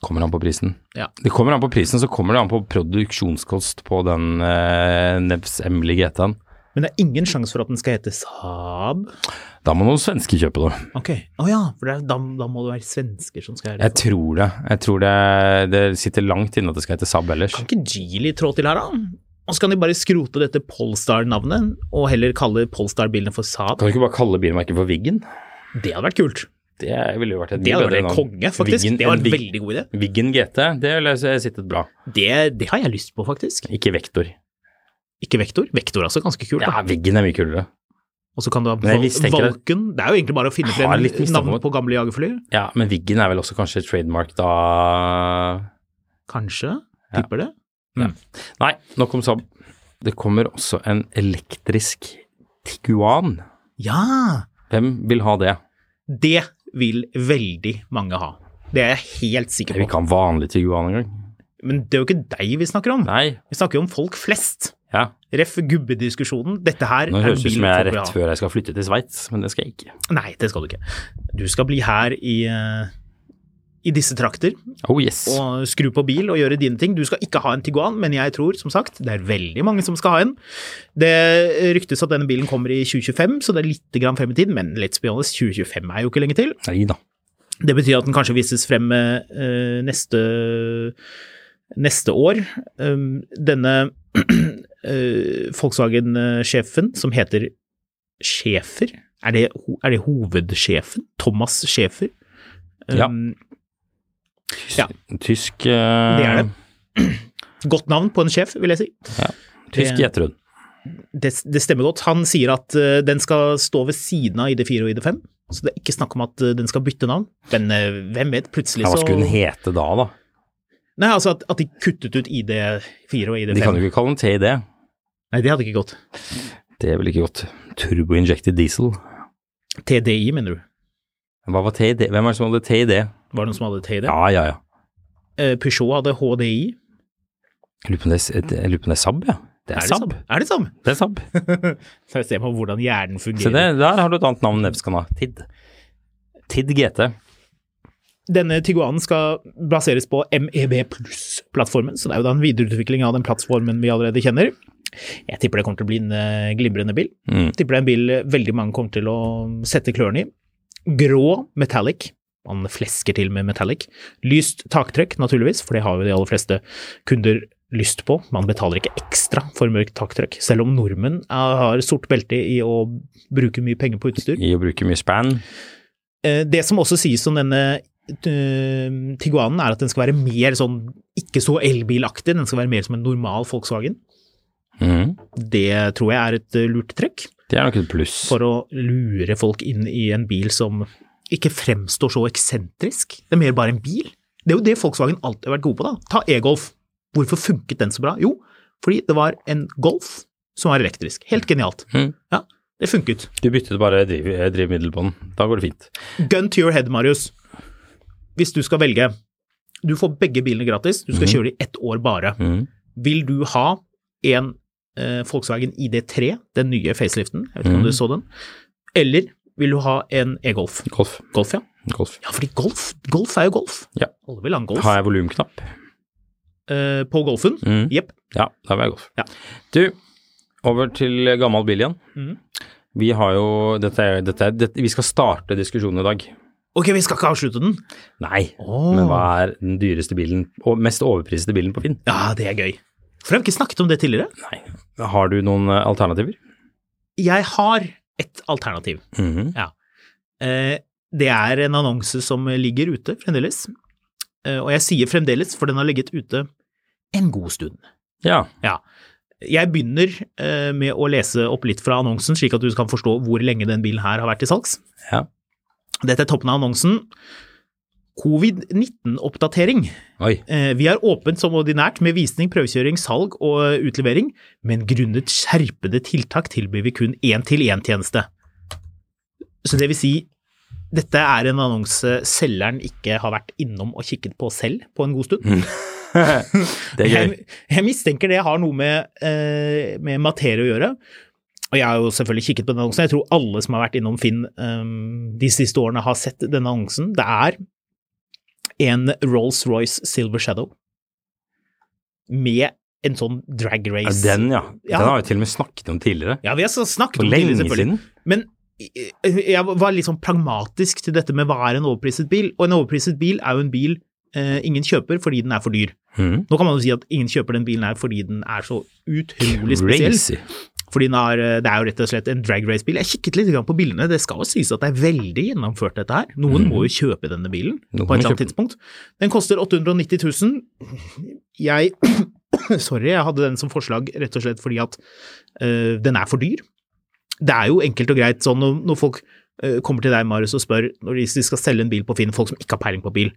Kommer an på prisen. Ja. Det kommer an på prisen, så kommer det an på produksjonskost på den uh, Nevs Emily GT-en. Men det er ingen sjanse for at den skal hete Saab? Da må noen svensker kjøpe det. Ok, å ja, for det er, da, da må det være svensker som skal Jeg tror det. Jeg tror det, det sitter langt inne at det skal hete Saab ellers. Kan ikke Geely trå til her, da? Og så kan de bare skrote dette Polestar-navnet, og heller kalle Polestar-bilene for Saab. Kan du ikke bare kalle bilmerket for Wiggen? Det hadde vært kult. Det ville jo vært et Det hadde vært navn. konge, faktisk. Viggen, det var en veldig god idé. Wiggen GT, det ville sittet bra. Det, det har jeg lyst på, faktisk. Ikke Vektor. Ikke Vektor. Vektor er altså ganske kult. Ja, viggen er mye kulere. Og så kan du ha jeg Valken. Det er jo egentlig bare å finne frem navn på gamle jagerfly. Ja, men Viggen er vel også kanskje trademark da Kanskje. Ja. Tipper det. Nei, nok om Saab. Det kommer også en elektrisk Tiguan. Ja! Hvem vil ha det? Det vil veldig mange ha. Det er jeg helt sikker på. Vi på. kan vanlig Tiguan engang. Men det er jo ikke deg vi snakker om. Nei. Vi snakker jo om folk flest. Ja. Ref. gubbediskusjonen. Dette her Nå høres det ut som jeg er rett før jeg skal flytte til Sveits, men det skal jeg ikke. Nei, det skal du ikke. Du skal bli her i, eh, i disse trakter Oh yes. og skru på bil og gjøre dine ting. Du skal ikke ha en Tiguan, men jeg tror, som sagt, det er veldig mange som skal ha en. Det ryktes at denne bilen kommer i 2025, så det er litt grann frem i tid, men let's be honest, 2025 er jo ikke lenge til. Nei da. Det betyr at den kanskje vises frem eh, neste, neste år. Um, denne (clears throat) eh, Volkswagen-sjefen, som heter Schäfer, er det, er det hovedsjefen? Thomas Schäfer? Ja. Tysk, Ja. tysk uh... Det er det. (clears throat) Godt navn på en sjef, vil jeg si. Ja. Tysk Det- hun. Det, det stemmer godt. Han sier at eh, den skal stå ved siden av ID4 og ID5, så det er ikke snakk om at den skal bytte navn. Men hvem vet, plutselig Ja, så hva skulle den hete da, da? Nei, altså at, at de kuttet ut ID4 og ID5. De kan jo ikke kalle den TID. Nei, det hadde ikke gått. Det er vel ikke godt. Turbo-injected diesel. TDI, mener du? Hva var TID? Hvem er det som hadde TID? Var det noen som hadde TID? Ja, ja, ja. Eh, Peugeot hadde HDI. Jeg lurer på om det er, jeg lurer på om det er Saab, ja. Det er, Er Saab. Er det Saab? Det er Saab. (laughs) Så jeg ser på hvordan hjernen Se fungerer. det, der har du et annet navn enn kan. TID. TID GT. Denne Tiguanen skal baseres på MEB pluss-plattformen, så det er jo da en videreutvikling av den plattformen vi allerede kjenner. Jeg tipper det kommer til å bli en eh, glimrende bil. Mm. Tipper det er en bil eh, veldig mange kommer til å sette klørne i. Grå metallic. Man flesker til med metallic. Lyst taktrekk, naturligvis, for det har jo de aller fleste kunder lyst på. Man betaler ikke ekstra for mørkt taktrekk, selv om nordmenn er- har sort belte i å bruke mye penger på utstyr. I å bruke mye span. Eh, Det som også sies om denne eh, Tiguanen, er at den skal være mer sånn, ikke så elbilaktig, den skal være mer som en normal Volkswagen. Mm. Det tror jeg er et eh, lurt trekk, Det er nok et pluss. for å lure folk inn i en bil som ikke fremstår så eksentrisk. Det er mer bare en bil. Det er jo det Volkswagen alltid har vært gode på, da. Ta e-Golf. Hvorfor funket den så bra? Jo, fordi det var en Golf som var elektrisk. Helt genialt. Mm. Ja, det funket. Du byttet bare driv, drivmiddel på den. Da går det fint. Gun to your head, Marius. Hvis du skal velge Du får begge bilene gratis, du skal kjøre de ett år bare. Mm. Vil du ha en eh, Volkswagen ID3, den nye faceliften, jeg vet ikke om Mhm. du så den, eller vil du ha en e-Golf? Golf. Golf, ja. Golf. Ja, fordi golf, golf er jo golf. Ja. Alle vil ha en golf. Har jeg volumknapp? Eh, på golfen? Jepp. Mm. Ja, da vil jeg golf. Ja. Du, over til gammel bil igjen. Mm. Vi har jo dette, dette, dette, Vi skal starte diskusjonen i dag. Ok, vi skal ikke avslutte den. Nei, oh. men hva er den dyreste bilen, og mest overprisede bilen på Finn? Ja, det er gøy. For jeg har ikke snakket om det tidligere. Nei. Har du noen eh, alternativer? Jeg har et alternativ. Mhm. Eh, Det er en annonse som ligger ute fremdeles. Eh, Og jeg sier fremdeles, for den har ligget ute en god stund. Ja. Ja. Jeg begynner eh, med å lese opp litt fra annonsen, slik at du kan forstå hvor lenge den bilen her har vært til salgs. ja. Dette er toppen av annonsen. Covid-19-oppdatering. Oi. Eh, Vi har åpent som ordinært med visning, prøvekjøring, salg og utlevering, men grunnet skjerpede tiltak tilbyr vi kun én-til-én-tjeneste. Så det vil si, dette er en annonse selgeren ikke har vært innom og kikket på selv på en god stund. (laughs) Det er gøy. Jeg, jeg mistenker det har noe med, eh, med materie å gjøre. Og jeg har jo selvfølgelig kikket på den annonsen. Jeg tror alle som har vært innom Finn um, de siste årene har sett denne annonsen. Det er en Rolls-Royce Silver Shadow med en sånn drag Ja, race. Den, ja. Ja. Den har vi til og med snakket om tidligere. Ja, vi har snakket For om tidligere, selvfølgelig. siden. Men eh, jeg var litt sånn pragmatisk til dette med hva er en overpriset bil, og en overpriset bil er jo en bil eh, ingen kjøper fordi den er for dyr. Mm. Nå kan man jo si at ingen kjøper den bilen her fordi den er så utrolig spesiell. Crazy. Fordi den har, det er jo rett og slett en drag race-bil. Jeg kikket litt på bildene, det skal jo sies at det er veldig gjennomført dette her. Noen må jo kjøpe denne bilen Noen på et eller annet tidspunkt. Den koster 890 000. Jeg (coughs) Sorry, jeg hadde den som forslag rett og slett fordi at øh, den er for dyr. Det er jo enkelt og greit sånn når, når folk øh, kommer til deg, Marius, og spør når de skal selge en bil på Finn, folk som ikke har peiling på bil,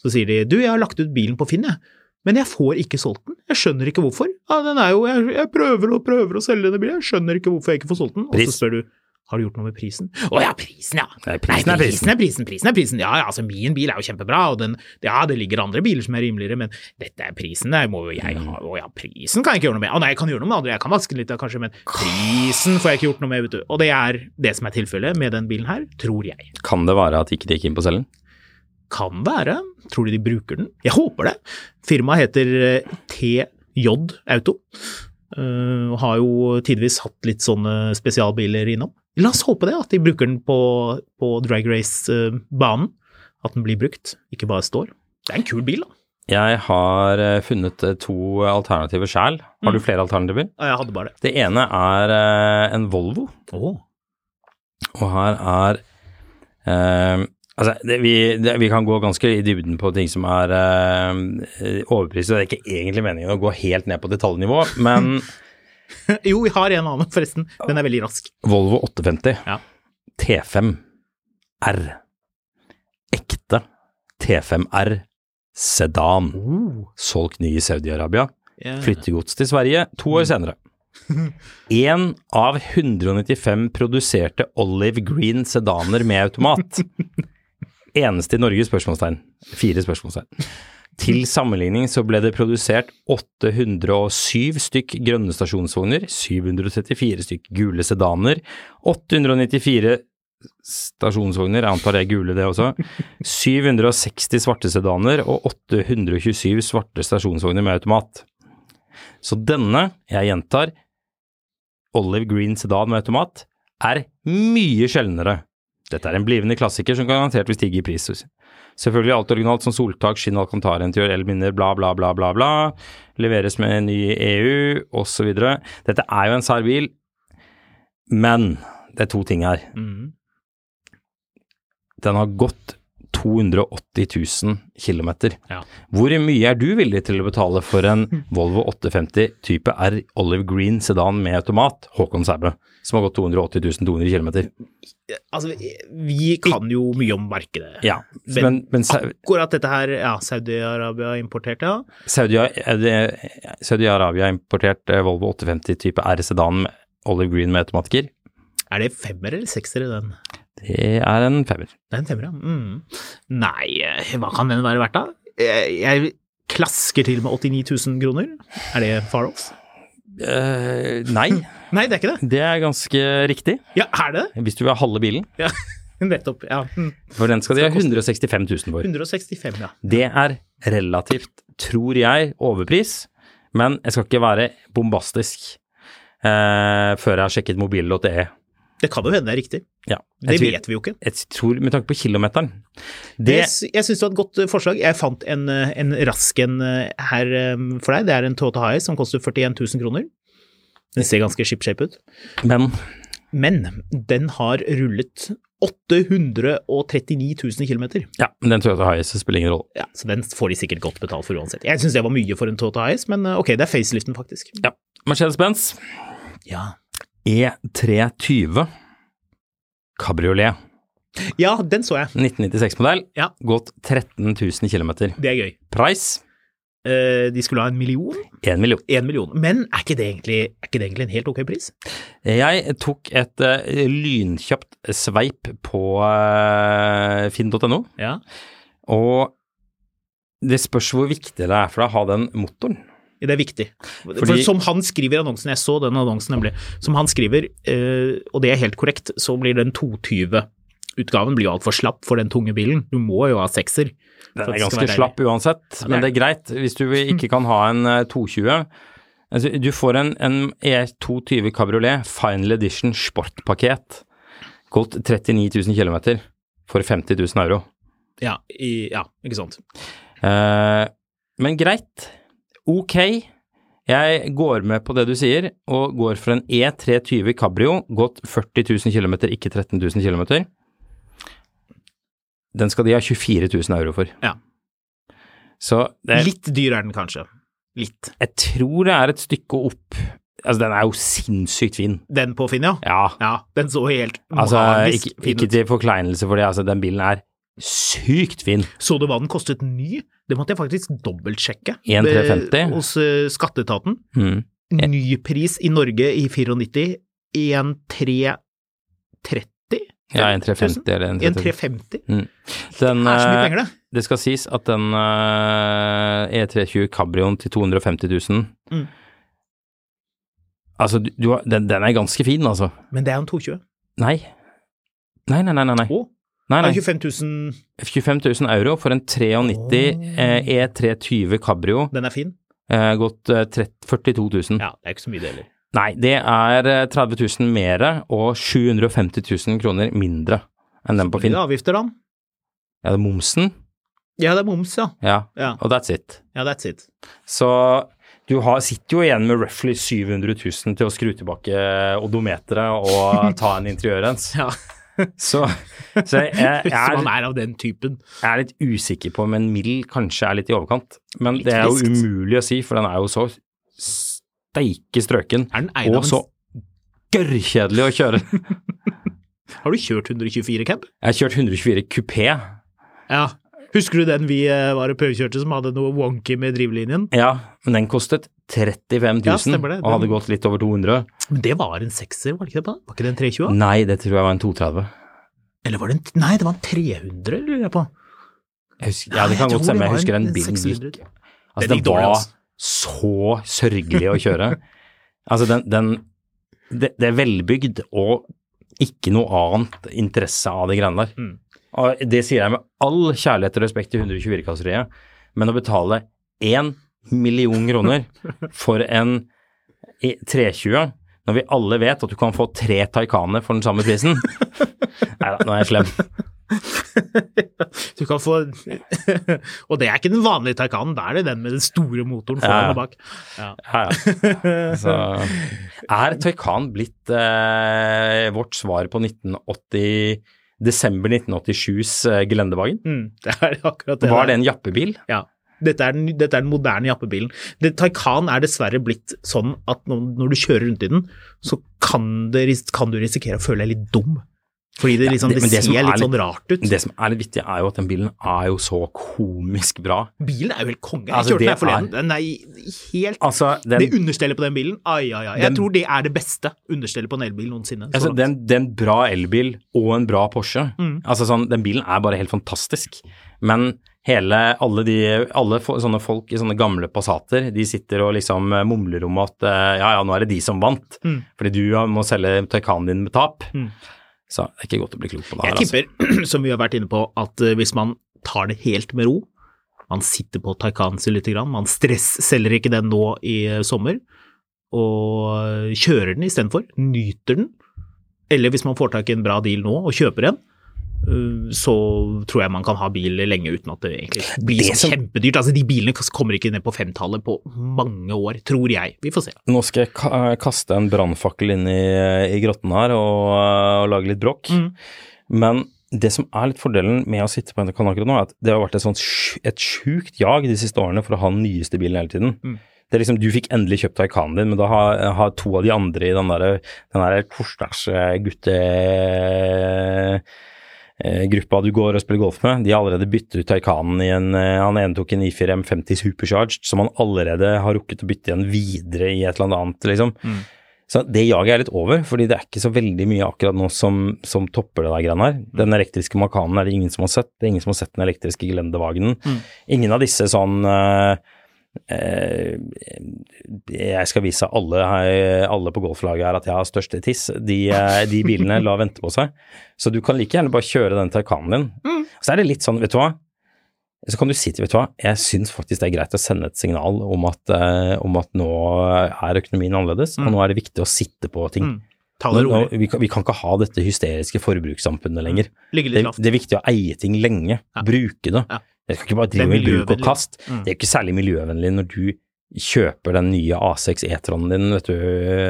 så sier de du, jeg har lagt ut bilen på Finn, jeg. Men jeg får ikke solgt den. Jeg skjønner ikke hvorfor. Ja, den er jo, jeg, jeg prøver og prøver å selge denne bilen, jeg skjønner ikke hvorfor jeg ikke får solgt den. Og så spør du har du gjort noe med prisen? Å ja, prisen, ja. Nei, prisen Nei, er prisen. prisen er prisen, prisen er prisen. Ja, ja, altså min bil er jo kjempebra, og den, ja, det ligger andre biler som er rimeligere, men dette er prisen, det må jo jeg ha. Å ja, prisen kan jeg ikke gjøre noe med. Å nei, jeg kan gjøre noe med andre, jeg kan vaske den litt, da, kanskje, men prisen får jeg ikke gjort noe med, vet du. Og det er det som er tilfellet med den bilen her, tror jeg. Kan det være at ikke de gikk inn på selgen? Kan være. Tror du de bruker den? Jeg håper det. Firmaet heter eh, TJ Auto. eh, og har jo tidvis hatt litt sånne spesialbiler innom. La oss håpe det, at de bruker den på, på drag race-banen. At den blir brukt, ikke bare står. Det er en kul bil, da. Jeg har eh, funnet eh, to alternativer sjæl. Har du flere alternativer? Ja, Jeg hadde bare det. Det ene er eh, en Volvo, Oh. og her er eh, Altså, det, vi, det, vi kan gå ganske i dybden på ting som er uh, overpriset. Det er ikke egentlig meningen å gå helt ned på detaljnivå, men (laughs) jo, vi har en annen, forresten. Den er veldig rask. Volvo 850 Ja. T5 R. Ekte T5 R sedan. Solgt ny i Saudi-Arabia. Yeah. Flyttegods til Sverige to år senere. (laughs) Én av 195 produserte Olive Green sedaner med automat. (laughs) Eneste i Norge? spørsmålstegn. Fire spørsmålstegn. Til sammenligning så ble det produsert 807 stykk grønne stasjonsvogner, 734 stykk gule sedaner, 894 stasjonsvogner, jeg antar det er gule det også, 760 svarte sedaner og 827 svarte stasjonsvogner med automat. Så denne, jeg gjentar, Olive Green sedan med automat, er mye sjeldnere. Dette er en blivende klassiker som garantert vil stige i pris. Selvfølgelig alt originalt som soltak, skinn, alcantarinteriør, elminner, bla, bla, bla, bla, bla. Leveres med en ny EU, osv. Dette er jo en sær bil, men det er to ting her. Mm. Den har gått 280 000 km. Ja. Hvor mye er du villig til å betale for en (laughs) Volvo 850 type R Olive Green sedan med automat, Håkon Sæbø, som har gått 280 200 km? Altså, vi, kan jo mye om markedet. Ja, Men- men, men Akkurat dette her, ja, Saudi-Arabia importerte, ja. Saudi-Arabia Saudi importerte eh, Volvo 850 type R sedan med Olive Green med automatiker. Er det femmer eller sekser i den? Det er en femmer. Det er en femmer, ja. Mm. Nei, eh, hva kan den være verdt da? Jeg, jeg klasker til med 89 000 kroner. Er det far off? Uh, nei, (laughs) Nei, det er ikke det. det er ganske riktig. Ja, er det det? Hvis du vil ha halve bilen. Ja, (laughs) nettopp. Ja. Mm. For den skal de ha 165 000 for. 165, ja. Det er relativt, tror jeg, overpris, men jeg skal ikke være bombastisk uh, før jeg har sjekket mobil.de. Det kan jo hende det er riktig. Ja, Det tror, vet vi jo ikke. jeg tror, med tanke på kilometeren Det, det, jeg syns det var et godt eh, forslag. Jeg fant en, eh, en rask en eh, her for deg. Det er en Toyota High som koster 41 000 kroner. Den ser ganske shipshape ut. Men Men den har rullet 839 000 km. ja, men den Toyota Highs spiller ingen rolle. Ja, så den får de sikkert godt betalt for uansett. Jeg syns det var mye for en Toyota Highs, men ok, det er faceliften faktisk. Ja. Mercedes-Benz Ja. E320 Cabriolet. ja, den så jeg. 1996-modell. Ja. Gått 13 000 km. Det er gøy. Price Eh, de skulle ha en million? En million. En million. Men er ikke, det egentlig, er ikke det egentlig en helt ok pris? Jeg tok et uh, lynkjapt sveip på uh, finn.no, Ja. og det spørs hvor viktig det er for deg å ha den motoren. Det er viktig. For som han skriver i annonsen, jeg så den annonsen nemlig, som han skriver, eh, og det er helt korrekt, så blir den 220-utgaven blir jo altfor slapp for den tunge bilen. Du må jo ha sekser. Den er ganske slapp uansett, men det er greit hvis du ikke kan ha en eh, 220. Altså, du får en, en E220 Cabriolet Final Edition sportpakket. Gått 39 000 km for 50 000 euro. Ja, i, ja ikke sant. Eh, men greit. Ok. Jeg går med på det du sier, og går for en E320 Cabrio, gått 40 000 km, ikke 13 000 km. Den skal de ha 24 000 euro for. Ja. Så det, Litt dyr er den kanskje. Litt. jeg tror det er et stykke opp Altså, den er jo sinnssykt fin. Den på Finn, ja. Ja. Ja, den så helt Altså, ikke, fin ikke til forkleinelse for det, altså, den bilen er sykt fin. Så du hva den kostet ny? Det måtte jeg faktisk dobbeltsjekke. 1350. Hos eh, skatteetaten. Mm. Ny pris i Norge i 94 1330? Ja, 1350 eller en 350. 1350? Den, Det er så mye eh, penger, det. Det skal sies at den eh, E320 Cabrioen til 250 000 Mm. Altså, du, du, den, den er ganske fin, altså. Men det er en 220. Nei. Nei, nei, nei. nei, nei. Å, nei, nei. er 25 000, 25 000 euro for en 93 eh, E320 Cabrio, den er fin. eh, gått eh, 30, 42 000. Ja, det er ikke så mye det heller. Nei, det er eh, 30 000 mer og 750 000 kroner mindre enn den på Finn. det avgifter, da? Ja, det er momsen. Ja, det er moms, ja. Ja, Ja, og that's it. ja that's it. Så du har, sitter jo igjen med roughly 700 000 til å skru tilbake odometeret og ta en (laughs) interiørens. Ja. (laughs) Så, så jeg, jeg, (laughs) Hvis man er av den typen. jeg er litt usikker på om en mild kanskje er litt i overkant. Men Litt det er jo friskt. umulig å si, for den er jo så steike strøken. Og så gørrkjedelig å kjøre. (laughs) Har du kjørt 124 cab? Jeg har kjørt 124 kupé. Ja. Husker du den vi eh, var og prøvekjørte som hadde noe wonky med drivlinjen? Ja, men den kostet 35 000 Ja, det. Den... og hadde gått litt over 200. Men det var en sekser, var det ikke det? Var ikke det en 320? Nei, det tror jeg var en 230. Eller var det en Nei, det var en 300, lurer jeg på. Jeg husker, ja, det kan jeg godt stemme. Jeg husker den bilen gikk Altså, Den var altså. så sørgelig å kjøre. (laughs) altså, den, den det, det er velbygd og ikke noe annet interesse av de greiene der. Mm. Og det sier jeg med all kjærlighet og respekt til 124-kasseriet, men å betale én million kroner for en 320 når vi alle vet at du kan få tre Taycaner for den samme prisen Nei da, nå er jeg slem. Du kan få Og det er ikke den vanlige Taycanen, da er det den med den store motoren foran Ja, og bak. Ja. Ja, ja. Så er Taycan blitt eh, vårt svar på 1980 desember 1987s Gelendevagen. Gelendewagen? Mm, (laughs) det er akkurat det. Var det en jappebil? Ja. Dette er, den, dette er den moderne jappebilen. Det, Taycan er dessverre blitt sånn at når, når du kjører rundt i den, så kan, det, kan du risikere å føle deg litt dum. Fordi det, liksom, det- det, ser er litt sånn rart ut. Det som er litt vittig, er jo at den bilen er jo så komisk bra. Bilen er jo helt konge. Jeg Altså, kjørte den her forleden. Den er helt Altså, den, Det understellet på den bilen, ai, ai, ai. Jeg Den- tror det er det beste understellet på en elbil noensinne. altså, den, den, bra elbil og en bra Porsche. Mm. Altså sånn, Den bilen er bare helt fantastisk. Men hele, alle, de, alle sånne folk i sånne gamle Passater, de sitter og liksom eh, mumler om at eh, ja, ja, nå er det de som vant, Mm. fordi du må selge Taycanen din med tap. Mm. Så det er ikke godt å bli klok på det Jeg her, altså. tipper, (clears throat) som vi har vært inne på, at eh, hvis man tar det helt med ro, man sitter på Taycanen sin lite grann, man stress-selger ikke den nå i eh, sommer, og kjører den istedenfor, nyter den, eller hvis man får tak i en bra deal nå og kjøper en, så tror jeg man kan ha bil lenge uten at det egentlig blir Det som- kjempedyrt. Altså, de bilene kommer ikke ned på femtallet på mange år, tror jeg. Vi får se. Nå skal jeg kaste en brannfakkel inn i, i grotten her og, og lage litt bråk. Mm. Men det som er litt fordelen med å sitte på en kan akkurat nå, er at det har vært et, sånt, et sjukt jag de siste årene for å ha den nyeste bilen hele tiden. Mm. Det er liksom, Du fikk endelig kjøpt Taycanen din, men da har, har to av de andre i den der, den der eh, gruppa du går og spiller golf med, de har allerede byttet ut Taycanen i en eh, Han ene tok en i4 M50 Supercharged, som han allerede har rukket å bytte igjen videre i et eller annet, liksom. Mm. Så det jaget er litt over, fordi det er ikke så veldig mye akkurat nå som, som topper det der greiene her. Den elektriske Makanen er det ingen som har sett. Det er ingen som har sett den elektriske Geländewagen. Mm. Ingen av disse sånn eh, eh, Jeg skal vise alle, alle på golflaget her at jeg har største tiss. De, eh, de bilene lar vente på seg. Så du kan like gjerne bare kjøre den Taycanen din. Mm. Så er det litt sånn, vet du hva. Så kan du si til, vet du hva, jeg syns faktisk det er greit å sende et signal om at, eh, om at nå er økonomien annerledes, og Mm. nå er det viktig å sitte på ting. Mm. Nå, nå, vi, kan, vi kan ikke ha dette hysteriske forbrukssamfunnet lenger. Ligge Det, det er viktig å eie ting lenge, Ja. bruke det. Ja. Jeg skal ikke bare drive med bruk og kast. Mm. Det er ikke særlig miljøvennlig når du kjøper den nye A6 E-tronen din, vet du,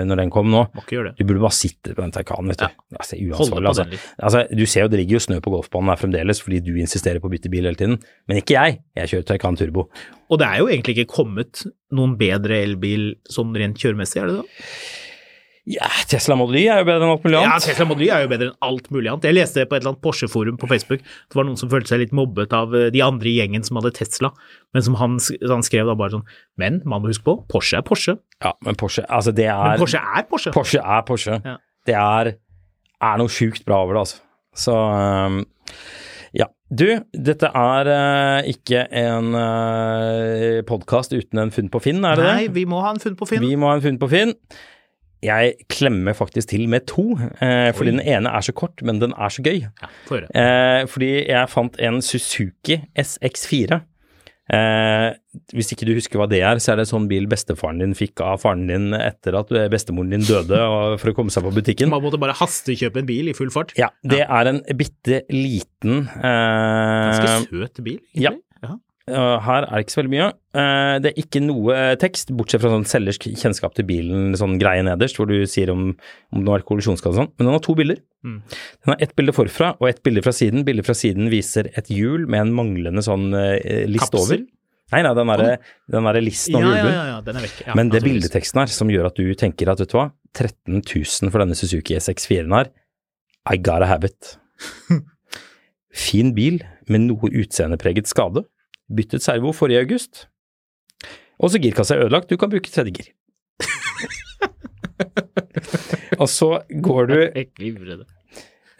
når den kom nå. Du burde bare sitte på den Taycanen, vet du. Altså, er Holde uansvarlig, altså. altså. Du ser jo det ligger jo snø på golfbanen her fremdeles fordi du insisterer på å bytte bil hele tiden, men ikke jeg. Jeg kjører Taycan Turbo. Og det er jo egentlig ikke kommet noen bedre elbil sånn rent kjøremessig, er det det? Ja, Tesla Model Y er jo bedre enn alt mulig annet. Ja. Tesla Model Y er jo bedre enn alt mulig annet. Jeg leste på et eller annet Porsche-forum på Facebook, det var noen som følte seg litt mobbet av eh, de andre i gjengen som hadde Tesla, men som han, han skrev da bare sånn Men man må huske på, Porsche er Porsche. Ja, men Porsche, altså det er Men Porsche er Porsche. Porsche er Porsche. Ja. Det er, er noe sjukt bra over det, altså. Så um, ja. Du, dette er uh, ikke en uh, podkast uten en funn på Finn, er det Nei, det? vi må ha en funn på Finn. Vi må ha en funn på Finn. Jeg klemmer faktisk til med to, eh, fordi Oi. den ene er så kort, men den er så gøy. Ja. Eh, fordi jeg fant en Suzuki SX4. Eh, hvis ikke du husker hva det er, så er det sånn bil bestefaren din fikk av faren din etter at bestemoren din døde og, for å komme seg på butikken. Man måtte bare hastekjøpe en bil i full fart. Ja, det er en bitte liten Ganske eh, søt bil, egentlig. Ja. Her er det ikke så veldig mye. Uh, det er ikke noe tekst, bortsett fra sånn selgers kjennskap til bilen, sånn greie nederst, hvor du sier om, om det var kollisjonsskade og sånn. Men den har to bilder. Mm. Den har ett bilde forfra og ett bilde fra siden. Bildet fra siden viser et hjul med en manglende sånn uh, list Kapsel? over. Nei, nei, den derre der listen over ja, ja, ja, den er vekk. Ja, Men det bildeteksten her, som gjør at du tenker at vet du hva, 13 000 for denne Suzuki S64-en her, I gotta have it. (laughs) fin bil med noe utseendepreget skade. Byttet servo forrige august. Og så girkassa er ødelagt, du kan bruke tredje gir. (laughs) og så går du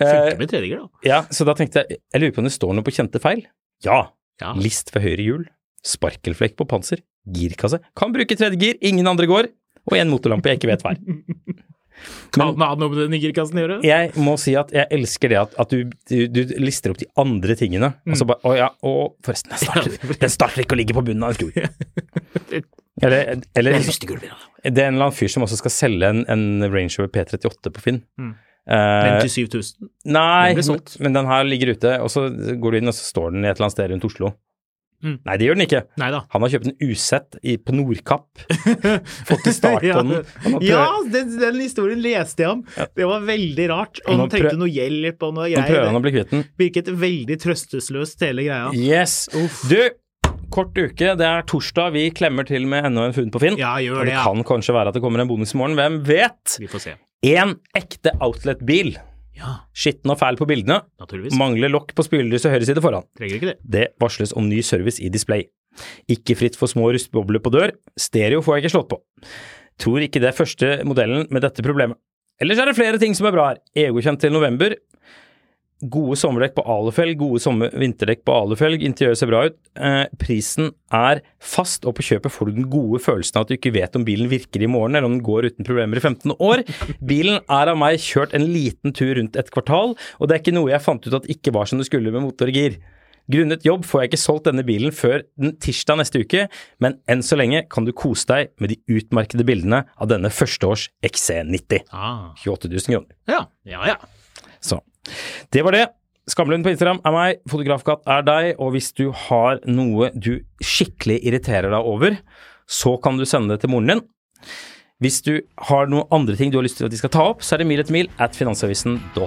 Funker med tredje gir, da. Ja, så da tenkte jeg jeg lurer på om det står noe på kjente feil. Ja. ja. List ved høyre hjul. Sparkelflekk på panser. Girkasse. Kan bruke tredje gir, ingen andre går. Og en motorlampe jeg ikke vet hva (laughs) er. Kan det noe med den girkassen gjøre? Jeg må si at jeg elsker det at, at du, du, du, lister opp de andre tingene. Mm. Og så bare Å ja, og forresten, den (laughs) starter, den starter ikke å ligge på bunnen av en skru. (laughs) eller, eller det, er en eller annen fyr som også skal selge en, en Range Rover P38 på Finn. Mm. Uh, 7000? Nei, men, men den her ligger ute, og så går du inn, og så står den i et eller annet sted rundt Oslo. Mm. Nei, det gjør den ikke. Neida. Han har kjøpt en usett i, på Nordkapp. (laughs) Fått til start på den. ja, den, den, historien leste jeg om. Ja. Det var veldig rart. Og han trengte noe hjelp og noe greier. Nå prøver han å bli kvitt den. Virket veldig trøstesløst, hele greia. Yes. Uff. Du, kort uke. Det er torsdag. Vi klemmer til med enda en funn på Finn. Ja, gjør det, ja. det kan kanskje være at det kommer en bonus i morgen. Hvem vet? Vi får se. En ekte outlet-bil ja. Skitten og fæl på bildene. Mangler lokk på spylerlyset høyre side foran. Trenger ikke det. Det varsles om ny service i display. Ikke fritt for små rustbobler på dør. Stereo får jeg ikke slått på. Tror ikke det er første modellen med dette problemet. Ellers er det flere ting som er bra her. EU-kjent til november. Gode sommerdekk på alufelg, gode sommer vinterdekk på alufelg. Interiøret ser bra ut. Eh, prisen er fast, og på kjøpet får du den gode følelsen av at du ikke vet om bilen virker i morgen, eller om den går uten problemer i 15 år. (laughs) Bilen er av meg kjørt en liten tur rundt et kvartal, og det er ikke noe jeg fant ut at ikke var som det skulle med motor og gir. Grunnet jobb får jeg ikke solgt denne bilen før den tirsdag neste uke, men enn så lenge kan du kose deg med de utmarkede bildene av denne førsteårs XC90. Ah. 28 000 kroner. Ja, ja, ja. Det var det. Skamlund på Instagram er meg, Fotografkatt er deg, og hvis du har noe du skikkelig irriterer deg over, så kan du sende det til moren din. Hvis du har noen andre ting du har lyst til at de skal ta opp, så er det mil etter mil at finansavisen.no.